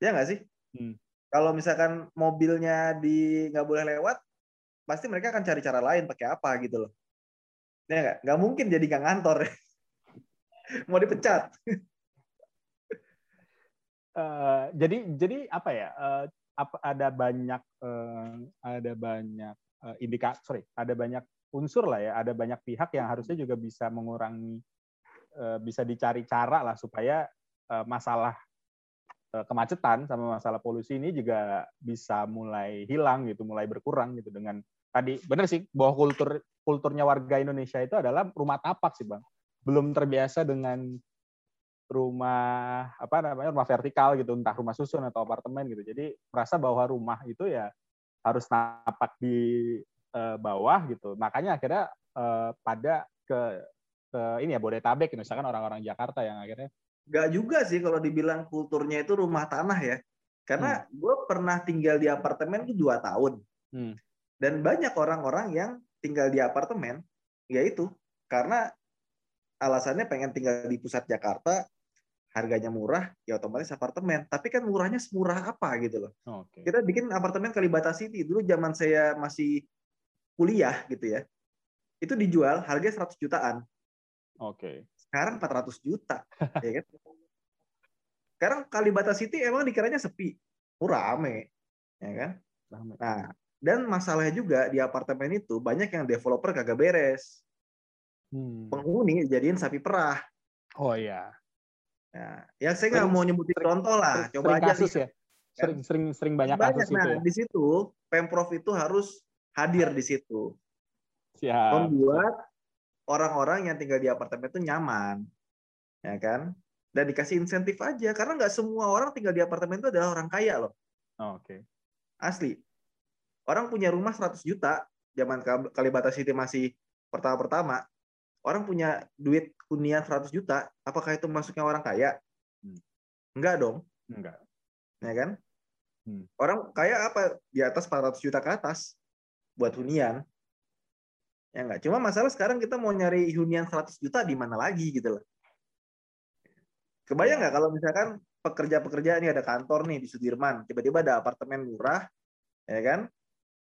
Speaker 6: Ya nggak sih?
Speaker 7: Hmm.
Speaker 6: Kalau misalkan mobilnya di nggak boleh lewat, pasti mereka akan cari cara lain pakai apa gitu loh. Ya nggak? Nggak mungkin jadi nggak ngantor. Mau dipecat.
Speaker 7: Eh, jadi jadi apa ya? eh, apa ada banyak eh, ada banyak eh, indikator, ada banyak unsur lah ya, ada banyak pihak yang harusnya juga bisa mengurangi, eh, bisa dicari cara lah supaya eh, masalah kemacetan sama masalah polusi ini juga bisa mulai hilang gitu, mulai berkurang gitu dengan tadi benar sih bahwa kultur kulturnya warga Indonesia itu adalah rumah tapak sih bang, belum terbiasa dengan rumah apa namanya rumah vertikal gitu entah rumah susun atau apartemen gitu. Jadi merasa bahwa rumah itu ya harus napak di uh, bawah gitu. Makanya akhirnya uh, pada ke ke ini ya Bodetabek misalkan orang-orang Jakarta yang akhirnya
Speaker 6: Gak juga sih kalau dibilang kulturnya itu rumah tanah ya karena hmm. gue pernah tinggal di apartemen itu dua tahun hmm. dan banyak orang-orang yang tinggal di apartemen yaitu karena alasannya pengen tinggal di pusat Jakarta harganya murah, ya otomatis apartemen. Tapi kan murahnya semurah apa gitu loh. Okay. Kita bikin apartemen Kalibata City. Dulu zaman saya masih kuliah gitu ya. Itu dijual harga 100 jutaan.
Speaker 7: Oke. Okay.
Speaker 6: Sekarang 400 juta. ya kan? Sekarang Kalibata City emang dikiranya sepi. Murah, rame. Ya kan? Nah, dan masalahnya juga di apartemen itu banyak yang developer kagak beres. Hmm. Penghuni jadiin sapi perah.
Speaker 7: Oh iya.
Speaker 6: Ya, ya saya nggak mau nyebutin sering, contoh lah,
Speaker 7: sering, coba sering aja kasus ya. Sering sering sering banyak, banyak kasus
Speaker 6: nah,
Speaker 7: itu. Ya?
Speaker 6: Di situ pemprov itu harus hadir di situ.
Speaker 7: Siap.
Speaker 6: Membuat orang-orang yang tinggal di apartemen itu nyaman, ya kan? Dan dikasih insentif aja, karena nggak semua orang tinggal di apartemen itu adalah orang kaya loh.
Speaker 7: Oh, Oke. Okay.
Speaker 6: Asli. Orang punya rumah 100 juta, zaman Kalibata City masih pertama-pertama, orang punya duit hunian 100 juta, apakah itu masuknya orang kaya? Hmm. Enggak dong.
Speaker 7: Enggak.
Speaker 6: Ya kan? Hmm. Orang kaya apa? Di atas 400 juta ke atas buat hunian. Ya enggak. Cuma masalah sekarang kita mau nyari hunian 100 juta di mana lagi gitu loh. Kebayang nggak kalau misalkan pekerja-pekerja ini ada kantor nih di Sudirman, tiba-tiba ada apartemen murah, ya kan?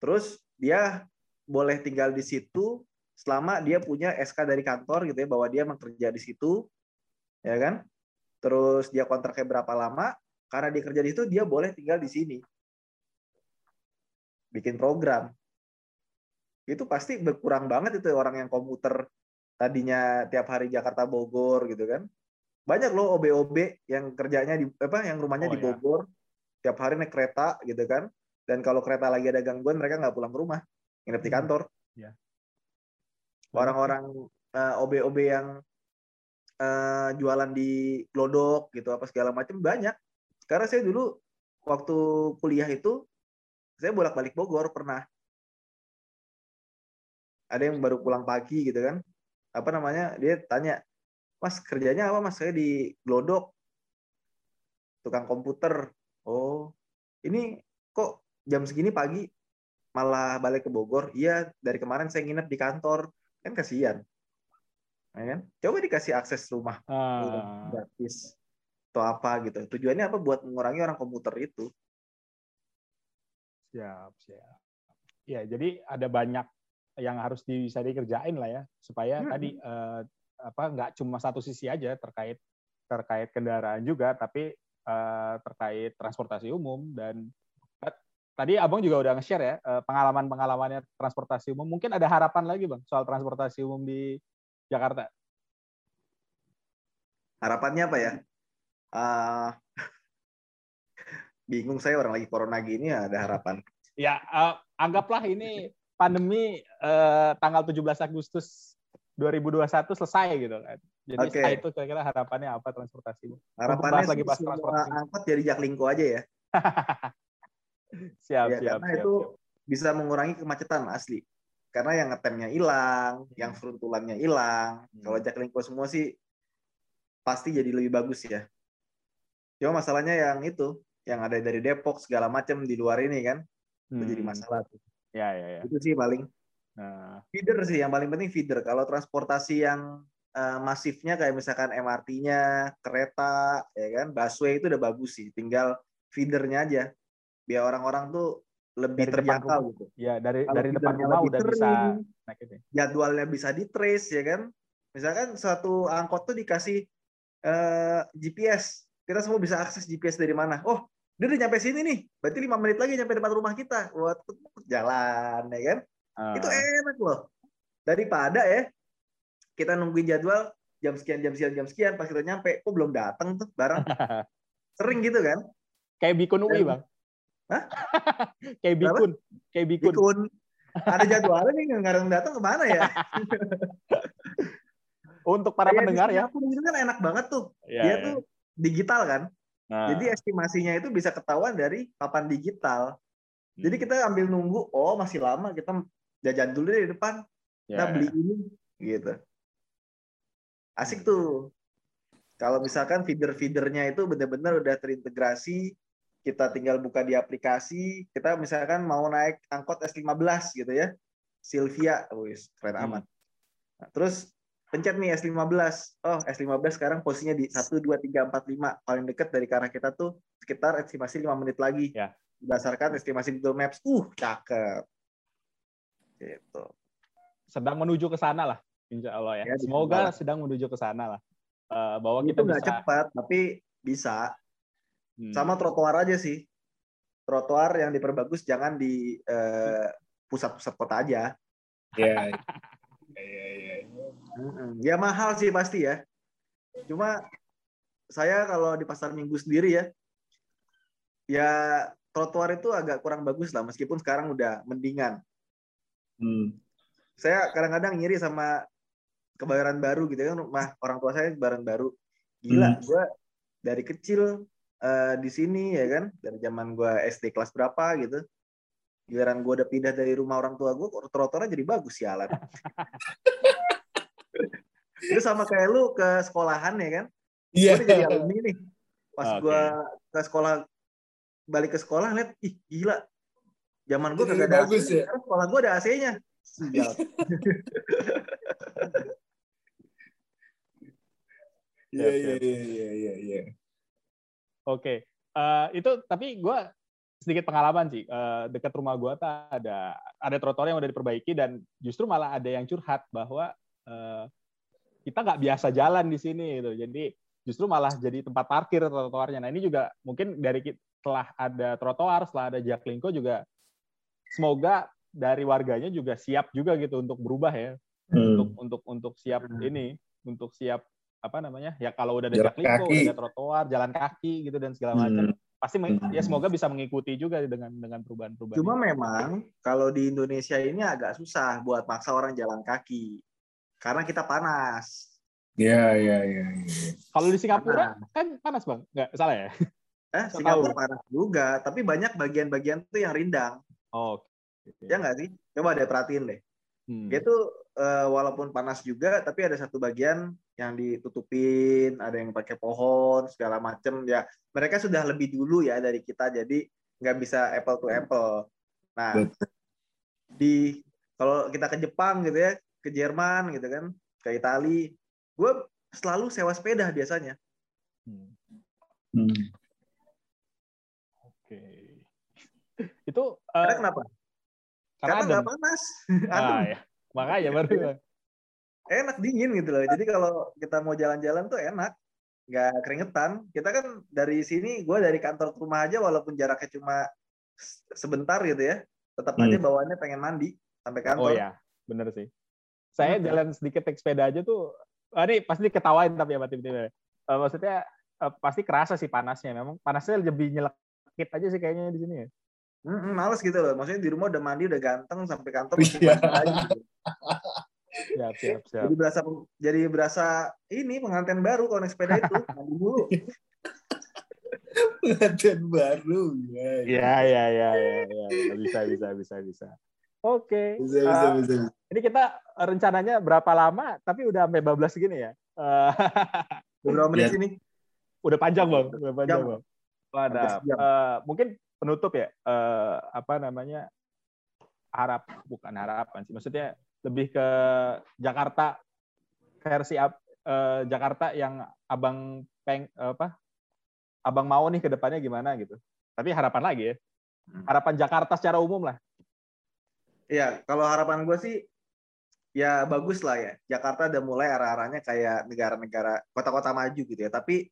Speaker 6: Terus dia boleh tinggal di situ selama dia punya SK dari kantor gitu ya bahwa dia bekerja di situ ya kan terus dia kontraknya berapa lama karena dia kerja di situ dia boleh tinggal di sini bikin program itu pasti berkurang banget itu orang yang komuter tadinya tiap hari Jakarta Bogor gitu kan banyak loh OB-OB yang kerjanya di apa yang rumahnya oh, di iya. Bogor ya. tiap hari naik kereta gitu kan dan kalau kereta lagi ada gangguan mereka nggak pulang ke rumah nginep di hmm. kantor
Speaker 7: ya
Speaker 6: orang-orang uh, OB-OB yang uh, jualan di Glodok gitu apa segala macam banyak. Karena saya dulu waktu kuliah itu saya bolak-balik Bogor pernah. Ada yang baru pulang pagi gitu kan. Apa namanya? Dia tanya, "Mas, kerjanya apa, Mas?" Saya di Glodok. Tukang komputer. Oh, ini kok jam segini pagi malah balik ke Bogor? Iya, dari kemarin saya nginep di kantor kan kasihan ya kan coba dikasih akses rumah uh. gratis atau apa gitu tujuannya apa buat mengurangi orang komuter itu
Speaker 7: siap siap ya jadi ada banyak yang harus bisa dikerjain lah ya supaya hmm. tadi eh, apa nggak cuma satu sisi aja terkait terkait kendaraan juga tapi eh, terkait transportasi umum dan Tadi Abang juga udah nge-share ya eh, pengalaman-pengalamannya transportasi umum. Mungkin ada harapan lagi Bang soal transportasi umum di Jakarta.
Speaker 6: Harapannya apa ya? Uh, bingung saya orang lagi corona gini ya ada harapan.
Speaker 7: Ya, uh, anggaplah ini pandemi uh, tanggal 17 Agustus 2021 selesai gitu kan. Jadi okay. setelah itu kira-kira harapannya apa transportasi?
Speaker 6: Harapannya lagi bahas transportasi. angkot jadi Jaklingko aja ya.
Speaker 7: siap, ya,
Speaker 6: siap,
Speaker 7: karena
Speaker 6: siap, itu siap. bisa mengurangi kemacetan asli. Karena yang ngetemnya hilang, hmm. yang fruntulannya hilang. Hmm. Kalau Jaklingko semua sih pasti jadi lebih bagus ya. Cuma masalahnya yang itu, yang ada dari Depok segala macam di luar ini kan, hmm. itu jadi hmm. masalah.
Speaker 7: Ya, ya, ya.
Speaker 6: Itu sih paling. Nah. Feeder sih yang paling penting feeder. Kalau transportasi yang uh, masifnya kayak misalkan MRT-nya, kereta, ya kan, busway itu udah bagus sih. Tinggal feedernya aja biar orang-orang tuh lebih dari terjangkau gitu.
Speaker 7: Ya, dari Kalau dari depan rumah udah bisa
Speaker 6: naik ini. Jadwalnya bisa di trace ya kan. Misalkan satu angkot tuh dikasih uh, eh, GPS. Kita semua bisa akses GPS dari mana. Oh, dia udah nyampe sini nih. Berarti lima menit lagi nyampe depan rumah kita. Buat jalan ya kan. Uh. Itu enak loh. Daripada ya kita nungguin jadwal jam sekian jam sekian jam sekian pas kita nyampe kok belum datang tuh barang. Sering gitu kan.
Speaker 7: Kayak Bikun UI, Bang.
Speaker 6: Hah?
Speaker 7: kayak bikun, kayak bikun.
Speaker 6: bikun. Ada jadwalnya nih nggak datang ke mana ya?
Speaker 7: Untuk para
Speaker 6: Kayak
Speaker 7: pendengar ya.
Speaker 6: Kan enak banget tuh.
Speaker 7: Iya,
Speaker 6: Dia
Speaker 7: iya.
Speaker 6: tuh digital kan.
Speaker 7: Nah,
Speaker 6: Jadi estimasinya itu bisa ketahuan dari papan digital. Jadi
Speaker 7: hmm.
Speaker 6: kita ambil nunggu, oh masih lama, kita jajan dulu di depan, kita
Speaker 7: Ya,
Speaker 6: beli ini, gitu.
Speaker 7: Hmm.
Speaker 6: Asik tuh. Kalau misalkan feeder-feedernya itu benar-benar udah terintegrasi, kita tinggal buka di aplikasi, kita misalkan mau naik angkot S15 gitu ya, Sylvia, wis keren
Speaker 7: Hmm.
Speaker 6: amat. Nah, terus pencet nih S15. Oh, S15 sekarang posisinya di 1, 2, 3, 4, 5. Paling dekat dari arah kita tuh sekitar estimasi 5 menit lagi.
Speaker 7: Ya.
Speaker 6: Berdasarkan estimasi Google Maps. Uh, cakep. Gitu.
Speaker 7: sedang menuju ke sana lah, insya Allah ya.
Speaker 6: Ya,
Speaker 7: Semoga sedang menuju ke sana lah. Eh, bahwa
Speaker 6: Itu
Speaker 7: kita
Speaker 6: nggak
Speaker 7: bisa.
Speaker 6: cepat, tapi bisa.
Speaker 7: Hmm.
Speaker 6: Sama trotoar aja sih. Trotoar yang diperbagus jangan di eh, pusat-pusat kota aja.
Speaker 1: Iya. Iya, iya.
Speaker 6: Ya mahal sih pasti ya. Cuma saya kalau di pasar minggu sendiri ya, ya trotoar itu agak kurang bagus lah meskipun sekarang udah mendingan.
Speaker 1: Hmm.
Speaker 6: Saya kadang-kadang ngiri sama kebayoran baru gitu kan rumah orang tua saya kebayoran baru. Gila,
Speaker 1: Hmm.
Speaker 6: gua dari kecil eh, di sini ya kan, dari zaman gua SD kelas berapa gitu. Giliran gua udah pindah dari rumah orang tua gua, kok trotoarnya jadi bagus ya Alan. Itu sama kayak lu ke sekolahan ya kan?
Speaker 1: Iya.
Speaker 6: Gue jadi alumni nih. Pas
Speaker 7: Oke.
Speaker 6: gua ke sekolah balik ke sekolah lihat ih gila. Zaman gua
Speaker 1: Jadi
Speaker 6: kagak ada
Speaker 1: bagus
Speaker 6: AC,
Speaker 1: ya?
Speaker 6: sekarang sekolah gua ada AC-nya.
Speaker 1: Iya, iya, iya, iya, iya, iya.
Speaker 7: Oke, Eh, itu tapi gue sedikit pengalaman sih. Eh, dekat rumah gue tuh ada ada trotoar yang udah diperbaiki dan justru malah ada yang curhat bahwa eh, kita nggak biasa jalan di sini gitu. Jadi justru malah jadi tempat parkir trotoarnya. Nah ini juga mungkin dari setelah ada trotoar, setelah ada jaklingko juga semoga dari warganya juga siap juga gitu untuk berubah ya
Speaker 1: Hmm.
Speaker 7: untuk untuk untuk siap
Speaker 6: Hmm.
Speaker 7: ini untuk siap apa namanya ya kalau udah ada
Speaker 1: Jalan
Speaker 7: jaklingko,
Speaker 1: kaki.
Speaker 7: udah ada trotoar, jalan kaki gitu dan segala macam
Speaker 1: Hmm.
Speaker 7: pasti meng-
Speaker 1: Hmm.
Speaker 7: ya semoga bisa mengikuti juga dengan dengan perubahan-perubahan.
Speaker 6: Cuma
Speaker 7: ini.
Speaker 6: memang kalau di Indonesia ini agak susah buat maksa orang jalan kaki. Karena kita panas.
Speaker 1: Iya, iya, iya. iya.
Speaker 7: kalau di Singapura kan panas bang, nggak salah ya?
Speaker 6: Eh,
Speaker 7: Nggak
Speaker 6: Singapura
Speaker 7: tahu.
Speaker 6: panas juga, tapi banyak bagian-bagian tuh yang rindang.
Speaker 7: Oh, oke.
Speaker 6: Ya nggak sih? Coba deh perhatiin deh.
Speaker 7: Hmm.
Speaker 6: Dia tuh eh, walaupun panas juga, tapi ada satu bagian yang ditutupin, ada yang pakai pohon segala macem. Ya, mereka sudah lebih dulu ya dari kita, jadi nggak bisa apple to apple. Nah,
Speaker 1: Betul.
Speaker 6: di kalau kita ke Jepang gitu ya, ke Jerman gitu kan, ke Itali, gue selalu sewa sepeda biasanya.
Speaker 7: Hmm.
Speaker 1: Hmm.
Speaker 7: Oke. Itu
Speaker 6: Karena
Speaker 7: eh,
Speaker 6: kenapa?
Speaker 7: karena
Speaker 6: Karena nggak panas.
Speaker 7: Ah, ya. Makanya baru
Speaker 6: enak dingin gitu loh. Jadi kalau kita mau jalan-jalan tuh enak, nggak keringetan. Kita kan dari sini, gue dari kantor ke rumah aja walaupun jaraknya cuma sebentar gitu ya, tetap
Speaker 1: Hmm.
Speaker 6: aja bawaannya pengen mandi sampai
Speaker 7: Oh
Speaker 6: kantor.
Speaker 7: ya, bener sih. Saya jalan sedikit naik sepeda aja tuh, ah, ini pasti ketawain tapi ya tim-timnya. Eh, maksudnya eh, pasti kerasa sih panasnya. Memang panasnya lebih nyelekit aja sih kayaknya di sini ya.
Speaker 6: Mm-mm, males gitu loh. Maksudnya di rumah udah mandi, udah ganteng sampai kantor masih
Speaker 1: Iya.
Speaker 6: mandi lagi. gitu.
Speaker 7: Siap, siap, siap.
Speaker 6: Jadi berasa jadi berasa ini pengantin baru kalau naik sepeda itu mandi dulu.
Speaker 1: Pengantin baru. Ya, ya.
Speaker 7: Iya, iya, iya, iya, iya, iya. bisa, bisa, bisa, bisa. Oke.
Speaker 1: Bisa, bisa,
Speaker 7: Eh,
Speaker 1: bisa.
Speaker 7: Ini kita rencananya berapa lama, tapi udah sampai bablas segini ya. Eh,
Speaker 6: Beberapa menit
Speaker 1: Iya.
Speaker 6: ini.
Speaker 7: udah panjang bang, udah panjang
Speaker 6: Jam.
Speaker 7: bang. Wadah. Eh, mungkin penutup ya, eh, apa namanya harap bukan harapan sih, maksudnya lebih ke Jakarta versi eh, Jakarta yang abang peng apa, abang mau nih ke depannya gimana gitu. Tapi harapan lagi ya,
Speaker 6: Hmm.
Speaker 7: harapan Jakarta secara umum lah.
Speaker 6: Iya, kalau harapan gue sih ya bagus lah ya. Jakarta udah mulai arah-arahnya kayak negara-negara kota-kota maju gitu ya. Tapi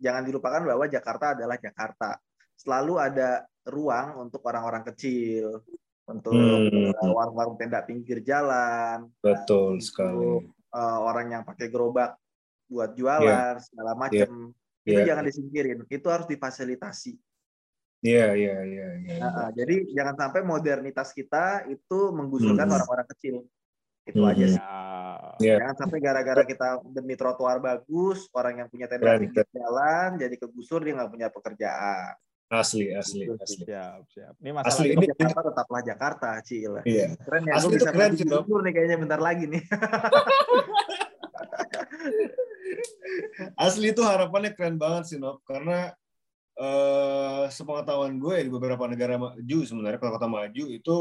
Speaker 6: jangan dilupakan bahwa Jakarta adalah Jakarta. Selalu ada ruang untuk orang-orang kecil, untuk
Speaker 1: Hmm.
Speaker 6: eh, warung-warung tenda pinggir jalan,
Speaker 1: Betul sekali.
Speaker 6: eh, orang yang pakai gerobak buat jualan segala macam. Itu
Speaker 1: Iya.
Speaker 6: jangan disingkirin. Itu harus difasilitasi.
Speaker 1: Iya, iya, iya, iya.
Speaker 6: Nah, jadi jangan sampai modernitas kita itu menggusurkan
Speaker 1: Hmm.
Speaker 6: orang-orang kecil. Itu aja
Speaker 8: Mhm.
Speaker 6: sih.
Speaker 7: Ya.
Speaker 8: Iya.
Speaker 6: Jangan sampai gara-gara kita demi trotoar bagus, orang yang punya tenda pinggir jalan jadi kegusur dia nggak punya pekerjaan.
Speaker 8: Asli, asli,
Speaker 7: Itu
Speaker 8: asli.
Speaker 7: sih, Siap, siap. Ini masalah
Speaker 8: Asli. Ini-
Speaker 6: Jakarta tetaplah Jakarta, Cil.
Speaker 8: Iya.
Speaker 6: Keren ya,
Speaker 8: Asli itu
Speaker 6: bisa
Speaker 8: keren sih,
Speaker 6: nih kayaknya bentar lagi nih.
Speaker 8: Asli itu harapannya keren banget sih, Nop. Karena eh sepengetahuan gue di beberapa negara maju sebenarnya kota-kota maju itu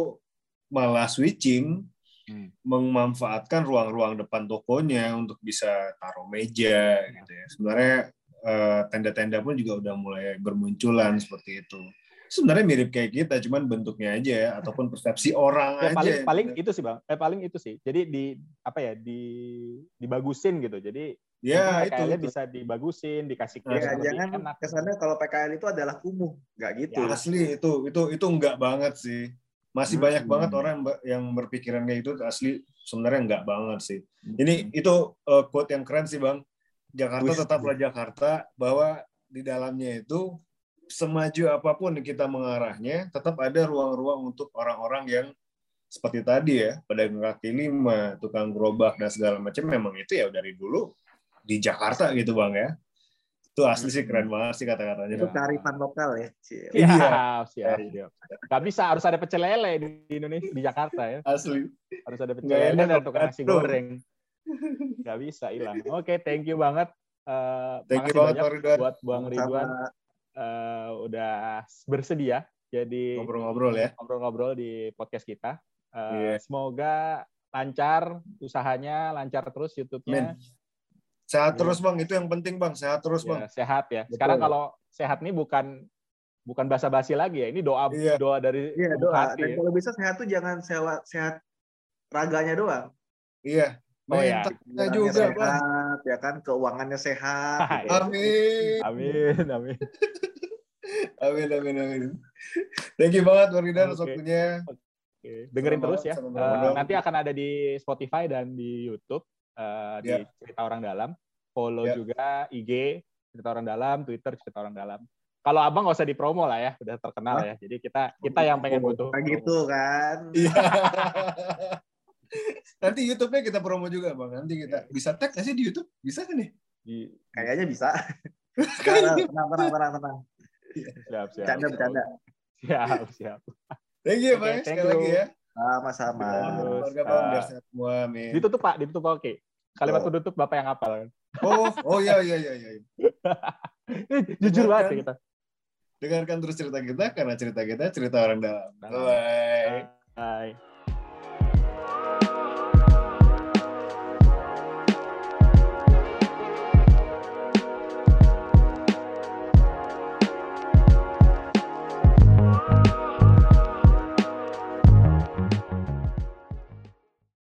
Speaker 8: malah switching
Speaker 7: Hmm.
Speaker 8: memanfaatkan ruang-ruang depan tokonya untuk bisa taruh meja gitu ya. Sebenarnya eh, tenda-tenda pun juga udah mulai bermunculan seperti itu. Sebenarnya mirip kayak kita, cuman bentuknya aja ya, ataupun persepsi orang
Speaker 7: Ya,
Speaker 8: aja.
Speaker 7: paling
Speaker 8: kita-
Speaker 7: itu sih bang eh paling itu sih jadi di apa ya di dibagusin gitu jadi
Speaker 8: ya itu.
Speaker 7: Bisa dibagusin dikasih
Speaker 8: Nah,
Speaker 6: Ya, jangan
Speaker 7: enak
Speaker 6: kesannya kalau PKL itu adalah kumuh, nggak gitu.
Speaker 7: Ya,
Speaker 8: Asli itu itu itu enggak banget sih. Masih
Speaker 6: Hmm.
Speaker 8: banyak banget orang yang, be- yang berpikiran kayak itu asli sebenarnya enggak banget sih.
Speaker 6: Hmm.
Speaker 8: Ini itu uh, quote yang keren sih, Bang. Jakarta tetaplah Jakarta bahwa di dalamnya itu semaju apa pun kita mengarahnya, tetap ada ruang-ruang untuk orang-orang yang seperti tadi ya, pedagang kaki lima, tukang gerobak dan segala macam memang itu ya dari dulu di Jakarta gitu, Bang ya. Itu asli sih keren banget sih kata-katanya.
Speaker 6: Itu
Speaker 7: Ya.
Speaker 6: kearifan lokal ya, Cil.
Speaker 8: Iya.
Speaker 7: siap siap siap nggak bisa harus ada pecel lele di di Indonesia di Jakarta ya
Speaker 8: Asli.
Speaker 7: harus ada pecel lele dan tukang nasi goreng nggak bisa hilang oke thank you banget Eh,
Speaker 8: Thank you banget,
Speaker 7: buat Bang Ridwan eh, udah bersedia jadi
Speaker 8: Ngobrol-ngobrol ya.
Speaker 7: ngobrol-ngobrol di podcast kita. Eh,
Speaker 8: Iya.
Speaker 7: Semoga lancar usahanya, lancar terus YouTube-nya.
Speaker 8: Amin. Sehat
Speaker 7: Iya.
Speaker 8: terus bang, itu yang penting bang. Sehat terus
Speaker 7: Ya,
Speaker 8: bang.
Speaker 7: sehat ya.
Speaker 8: Betul.
Speaker 7: Sekarang kalau sehat nih bukan bukan basa-basi lagi ya. Ini doa
Speaker 8: Iya.
Speaker 7: doa dari
Speaker 6: Iya doa.
Speaker 7: hati
Speaker 6: Dan
Speaker 7: ya.
Speaker 6: kalau bisa sehat tuh jangan sehat, sehat raganya doang.
Speaker 8: Iya.
Speaker 7: Oh, ya.
Speaker 8: Mentalnya
Speaker 6: Pikirannya
Speaker 8: juga bang.
Speaker 6: sehat, ya kan keuangannya sehat. gitu.
Speaker 8: Amin.
Speaker 7: Amin, amin.
Speaker 8: Amin, amin, amin. Thank you banget Bang atas
Speaker 7: Oke.
Speaker 8: waktunya.
Speaker 7: Oke, Dengerin
Speaker 8: Sama-
Speaker 7: terus ya.
Speaker 8: sama Bang.
Speaker 7: nanti akan ada di Spotify dan di YouTube eh, di
Speaker 8: Ya.
Speaker 7: Cerita Orang Dalam. Follow
Speaker 8: Ya.
Speaker 7: juga IG Cerita Orang Dalam, Twitter Cerita Orang Dalam. Kalau abang nggak usah dipromo lah ya, udah terkenal ya. Jadi kita kita yang pengen butuh.
Speaker 6: Kayak gitu kan.
Speaker 8: Iya. Nanti YouTube-nya kita promo juga bang. Nanti kita bisa tag nggak sih di YouTube? Bisa kan nih?
Speaker 7: Di,
Speaker 6: Kayaknya bisa. tenang, tenang, tenang, tenang, tenang.
Speaker 7: siap, siap.
Speaker 6: Bercanda, bercanda.
Speaker 7: Siap, siap.
Speaker 8: Thank you
Speaker 7: Oke,
Speaker 8: bang.
Speaker 7: thank
Speaker 8: Sekali
Speaker 7: you.
Speaker 8: lagi ya.
Speaker 6: Sama-sama.
Speaker 8: Keluarga bang
Speaker 7: eh,
Speaker 8: biar sehat semua. Amin.
Speaker 7: Ditutup Pak, ditutup oke. Kalimat
Speaker 8: Oh.
Speaker 7: penutup Bapak yang hafal kan.
Speaker 8: Oh, oh iya iya iya iya.
Speaker 7: Jujur banget ya kita.
Speaker 8: Dengarkan terus cerita kita karena cerita kita cerita orang dalam.
Speaker 7: Dalam.
Speaker 8: Bye.
Speaker 7: Bye.